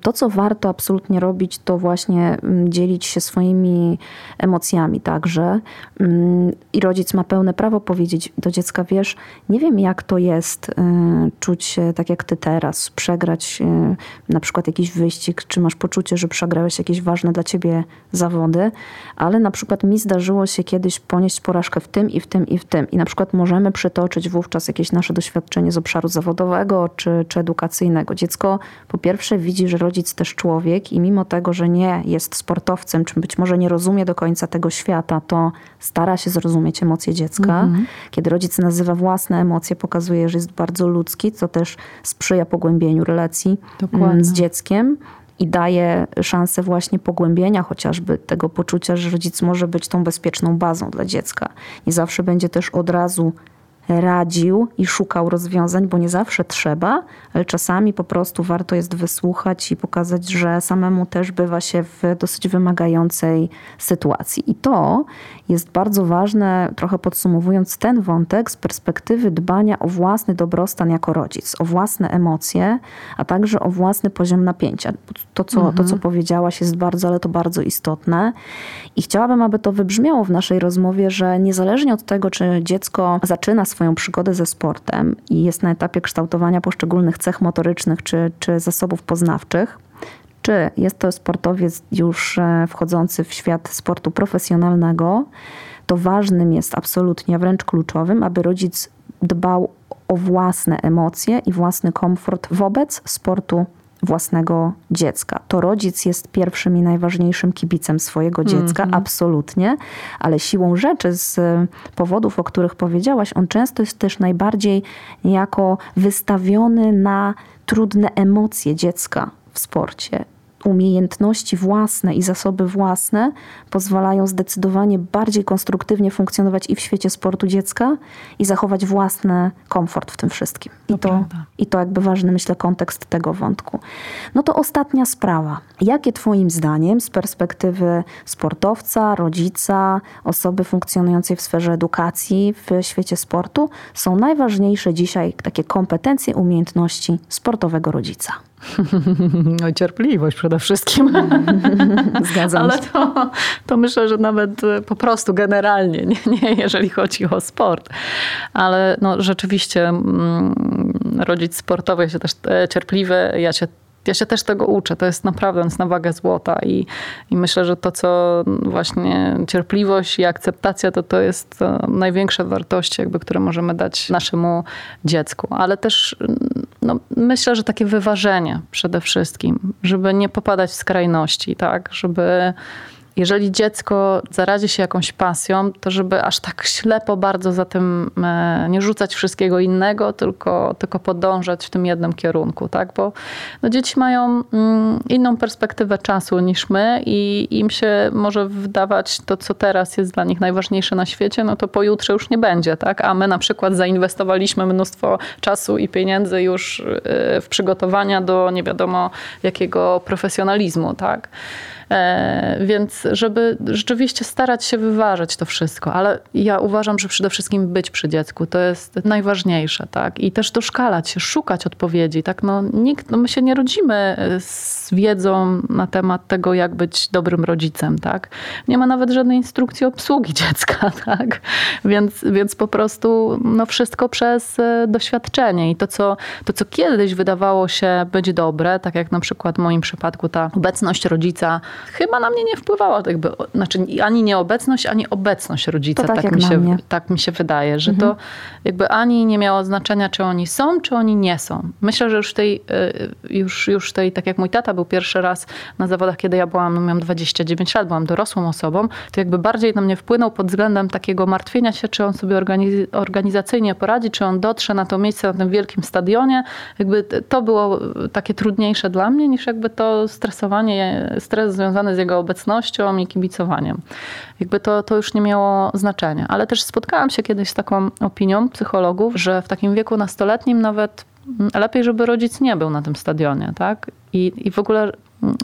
To, co warto absolutnie robić, to właśnie dzielić się swoimi emocjami także. I rodzic ma pełne prawo powiedzieć do dziecka, wiesz, nie wiem jak to jest e, czuć się tak jak ty teraz, przegrać e, na przykład jakiś wyścig, czy masz poczucie, że przegrałeś jakieś ważne dla ciebie zawody, ale na przykład mi zdarzyło się kiedyś ponieść porażkę w tym i w tym i w tym. I na przykład możemy przytoczyć wówczas jakieś nasze doświadczenie z obszaru zawodowego czy, czy edukacyjnego. Dziecko po pierwsze widzi, że rodzic też człowiek i mimo tego, że nie jest sportowcem, czy być może nie rozumie do końca tego świata, to stara się zrozumieć emocje dziecka. Mhm. Kiedy rodzic nazywa własne emocje, pokazuje, że jest bardzo ludzki, co też sprzyja pogłębieniu relacji mm, Dokładnie. z dzieckiem i daje szansę właśnie pogłębienia chociażby tego poczucia, że rodzic może być tą bezpieczną bazą dla dziecka. Nie zawsze będzie też od razu radził i szukał rozwiązań, bo nie zawsze trzeba, ale czasami po prostu warto jest wysłuchać i pokazać, że samemu też bywa się w dosyć wymagającej sytuacji. I to jest bardzo ważne, trochę podsumowując ten wątek, z perspektywy dbania o własny dobrostan jako rodzic, o własne emocje, a także o własny poziom napięcia. To, co, mhm. to, co powiedziałaś, jest bardzo, ale to bardzo istotne. I chciałabym, aby to wybrzmiało w naszej rozmowie, że niezależnie od tego, czy dziecko zaczyna swoją przygodę ze sportem i jest na etapie kształtowania poszczególnych cech motorycznych czy, czy zasobów poznawczych, czy jest to sportowiec już e, wchodzący w świat sportu profesjonalnego, to ważnym jest absolutnie, wręcz kluczowym, aby rodzic dbał o własne emocje i własny komfort wobec sportu własnego dziecka. To rodzic jest pierwszym i najważniejszym kibicem swojego dziecka, mm -hmm. absolutnie, ale siłą rzeczy z powodów, o których powiedziałaś, on często jest też najbardziej niejako wystawiony na trudne emocje dziecka w sporcie umiejętności własne i zasoby własne pozwalają zdecydowanie bardziej konstruktywnie funkcjonować i w świecie sportu dziecka i zachować własny komfort w tym wszystkim. I to, to I to jakby ważny, myślę, kontekst tego wątku. No to ostatnia sprawa. Jakie Twoim zdaniem z perspektywy sportowca, rodzica, osoby funkcjonującej w sferze edukacji w świecie sportu są najważniejsze dzisiaj takie kompetencje, umiejętności sportowego rodzica? No cierpliwość przede wszystkim. Zgadzam Ale to, to myślę, że nawet e, po prostu generalnie, nie, nie jeżeli chodzi o sport. Ale no, rzeczywiście mm, rodzic sportowy jest też e, cierpliwy. Ja się ja się też tego uczę. To jest naprawdę jest na wagę złota i, i myślę, że to, co właśnie cierpliwość i akceptacja, to to jest największe wartości, jakby, które możemy dać naszemu dziecku. Ale też no, myślę, że takie wyważenie przede wszystkim, żeby nie popadać w skrajności, tak? Żeby jeżeli dziecko zarazi się jakąś pasją, to żeby aż tak ślepo bardzo za tym e, nie rzucać wszystkiego innego, tylko, tylko podążać w tym jednym kierunku, tak? Bo no, dzieci mają mm, inną perspektywę czasu niż my i im się może wydawać to, co teraz jest dla nich najważniejsze na świecie, no to pojutrze już nie będzie, tak? A my na przykład zainwestowaliśmy mnóstwo czasu i pieniędzy już e, w przygotowania do nie wiadomo jakiego profesjonalizmu, tak? E, więc żeby rzeczywiście starać się wyważać to wszystko, ale ja uważam, że przede wszystkim być przy dziecku to jest najważniejsze, tak? I też doszkalać się, szukać odpowiedzi, tak? No, nikt, no my się nie rodzimy z wiedzą na temat tego, jak być dobrym rodzicem, tak? Nie ma nawet żadnej instrukcji obsługi dziecka, tak? Więc, więc po prostu no wszystko przez e, doświadczenie i to co, to, co kiedyś wydawało się być dobre, tak jak na przykład w moim przypadku ta obecność rodzica chyba na mnie nie wpływała, jakby, znaczy ani nieobecność, ani obecność rodzica. tak, tak mi, się, tak mi się wydaje, że mhm. to jakby ani nie miało znaczenia, czy oni są, czy oni nie są. Myślę, że już tej, y, już, już tej, tak jak mój tata był pierwszy raz na zawodach, kiedy ja byłam, no miałam 29 lat, byłam dorosłą osobą, to jakby bardziej na mnie wpłynął pod względem takiego martwienia się, czy on sobie organiz organizacyjnie poradzi, czy on dotrze na to miejsce na tym wielkim stadionie. Jakby to było takie trudniejsze dla mnie, niż jakby to stresowanie, stres związany związane z jego obecnością i kibicowaniem. Jakby to, to już nie miało znaczenia. Ale też spotkałam się kiedyś z taką opinią psychologów, że w takim wieku nastoletnim nawet lepiej, żeby rodzic nie był na tym stadionie, tak? I, i w ogóle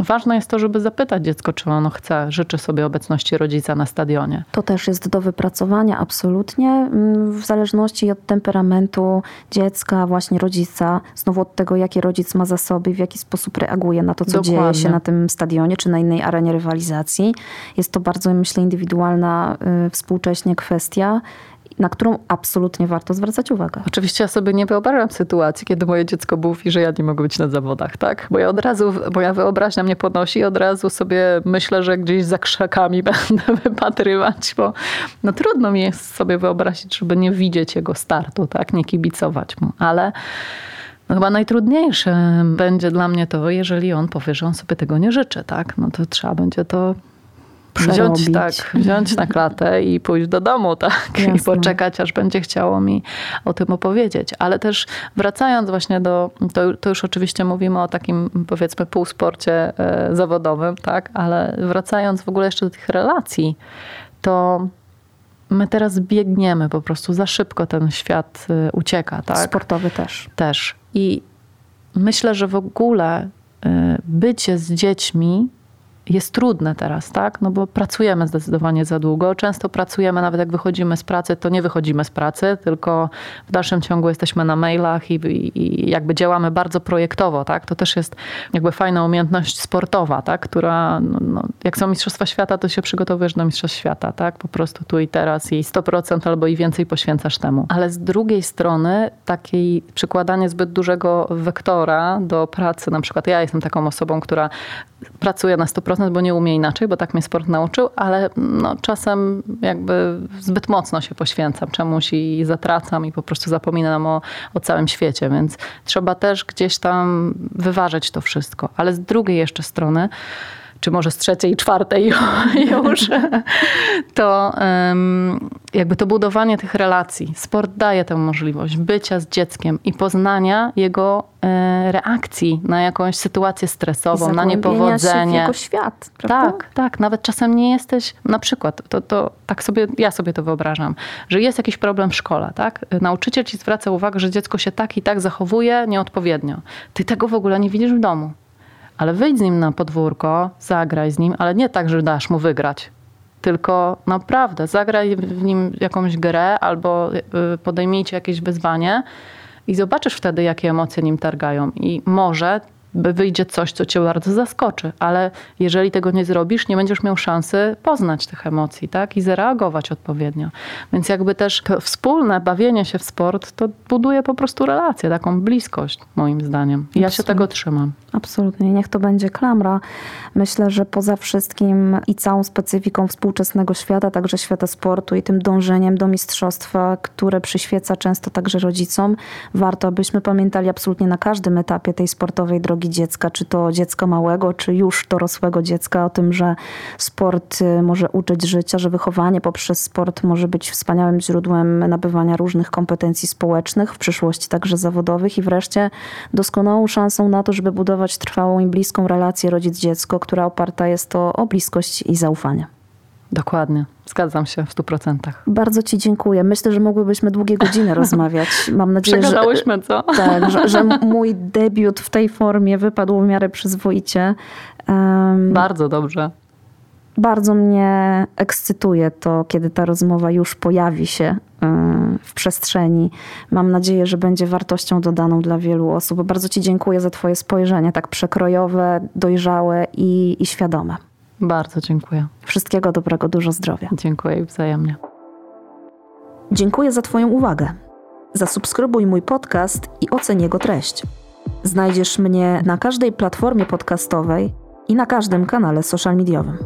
ważne jest to, żeby zapytać dziecko, czy ono chce, życzy sobie obecności rodzica na stadionie. To też jest do wypracowania absolutnie, mm, w zależności od temperamentu dziecka, właśnie rodzica, znowu od tego, jakie rodzic ma zasoby, w jaki sposób reaguje na to, co Dokładnie. dzieje się na tym stadionie, czy na innej arenie rywalizacji. Jest to bardzo, myślę, indywidualna y, współcześnie kwestia na którą absolutnie warto zwracać uwagę. Oczywiście ja sobie nie wyobrażam sytuacji, kiedy moje dziecko mówi, że ja nie mogę być na zawodach, tak? Bo ja od razu, moja wyobraźnia mnie podnosi i od razu sobie myślę, że gdzieś za krzakami będę wypatrywać, bo no trudno mi jest sobie wyobrazić, żeby nie widzieć jego startu, tak? Nie kibicować mu, ale no chyba najtrudniejsze będzie dla mnie to, jeżeli on powie, że on sobie tego nie życzy, tak? No to trzeba będzie to wziąć, tak, wziąć na klatę i pójść do domu, tak? Jasne. I poczekać, aż będzie chciało mi o tym opowiedzieć. Ale też wracając właśnie do, to, to już oczywiście mówimy o takim powiedzmy półsporcie e, zawodowym, tak? Ale wracając w ogóle jeszcze do tych relacji, to my teraz biegniemy po prostu za szybko ten świat e, ucieka, tak? Sportowy też. Też. I myślę, że w ogóle e, bycie z dziećmi jest trudne teraz, tak? No bo pracujemy zdecydowanie za długo. Często pracujemy, nawet jak wychodzimy z pracy, to nie wychodzimy z pracy, tylko w dalszym ciągu jesteśmy na mailach i, i, jakby działamy bardzo projektowo, tak? To też jest jakby fajna umiejętność sportowa, tak? Która, no, no, jak są Mistrzostwa Świata, to się przygotowujesz do Mistrzostw Świata, tak? Po prostu tu i teraz i 100% albo i więcej poświęcasz temu. Ale z drugiej strony takiej przykładanie zbyt dużego wektora do pracy, na przykład ja jestem taką osobą, która pracuje na 100%, bo nie umie inaczej, bo tak mnie sport nauczył, ale no, czasem jakby zbyt mocno się poświęcam czemuś i zatracam i po prostu zapominam o, o całym świecie, więc trzeba też gdzieś tam wyważyć to wszystko. Ale z drugiej jeszcze strony, czy może z trzeciej i czwartej już, to jakby to budowanie tych relacji. Sport daje tę możliwość bycia z dzieckiem i poznania jego e, reakcji na jakąś sytuację stresową, na niepowodzenie. Się w jego świat, prawda? Tak, tak. Nawet czasem nie jesteś, na przykład, to, to tak sobie, ja sobie to wyobrażam, że jest jakiś problem w szkole, tak? Nauczyciel ci zwraca uwagę, że dziecko się tak i tak zachowuje nieodpowiednio. Ty tego w ogóle nie widzisz w domu ale wyjdź z nim na podwórko, zagraj z nim, ale nie tak, że dasz mu wygrać. Tylko naprawdę zagraj w nim jakąś grę albo y, podejmijcie jakieś wyzwanie i zobaczysz wtedy, jakie emocje nim targają. I może wyjdzie coś, co cię bardzo zaskoczy, ale jeżeli tego nie zrobisz, nie będziesz miał szansy poznać tych emocji, tak? I zareagować odpowiednio. Więc jakby też wspólne bawienie się w sport, to buduje po prostu relację, taką bliskość, moim zdaniem. I ja się tego trzymam. Absolutnie. Niech to będzie klamra. Myślę, że poza wszystkim i całą specyfiką współczesnego świata, także świata sportu i tym dążeniem do mistrzostwa, które przyświeca często także rodzicom, warto, abyśmy pamiętali absolutnie na każdym etapie tej sportowej drogi dziecka, czy to dziecka małego, czy już dorosłego dziecka, o tym, że sport y, może uczyć życia, że wychowanie poprzez sport może być wspaniałym źródłem nabywania różnych kompetencji społecznych, w przyszłości także zawodowych i wreszcie doskonałą szansą na to, żeby budować trwałą i bliską relację rodzic-dziecko, która oparta jest to o bliskość i zaufanie. Dokładnie. Zgadzam się w stu procentach. Bardzo Ci dziękuję. Myślę, że mogłybyśmy długie godziny rozmawiać. Mam nadzieję, że, co? Tak, że, że, mój debiut w tej formie wypadł w miarę przyzwoicie. Um, Bardzo dobrze. Bardzo mnie ekscytuje to, kiedy ta rozmowa już pojawi się w przestrzeni. Mam nadzieję, że będzie wartością dodaną dla wielu osób. Bardzo Ci dziękuję za Twoje spojrzenie, tak przekrojowe, dojrzałe i, i świadome. Bardzo dziękuję. Wszystkiego dobrego, dużo zdrowia. Dziękuję wzajemnie. Dziękuję za Twoją uwagę. Zasubskrybuj mój podcast i oceń jego treść. Znajdziesz mnie na każdej platformie podcastowej i na każdym kanale social mediowym.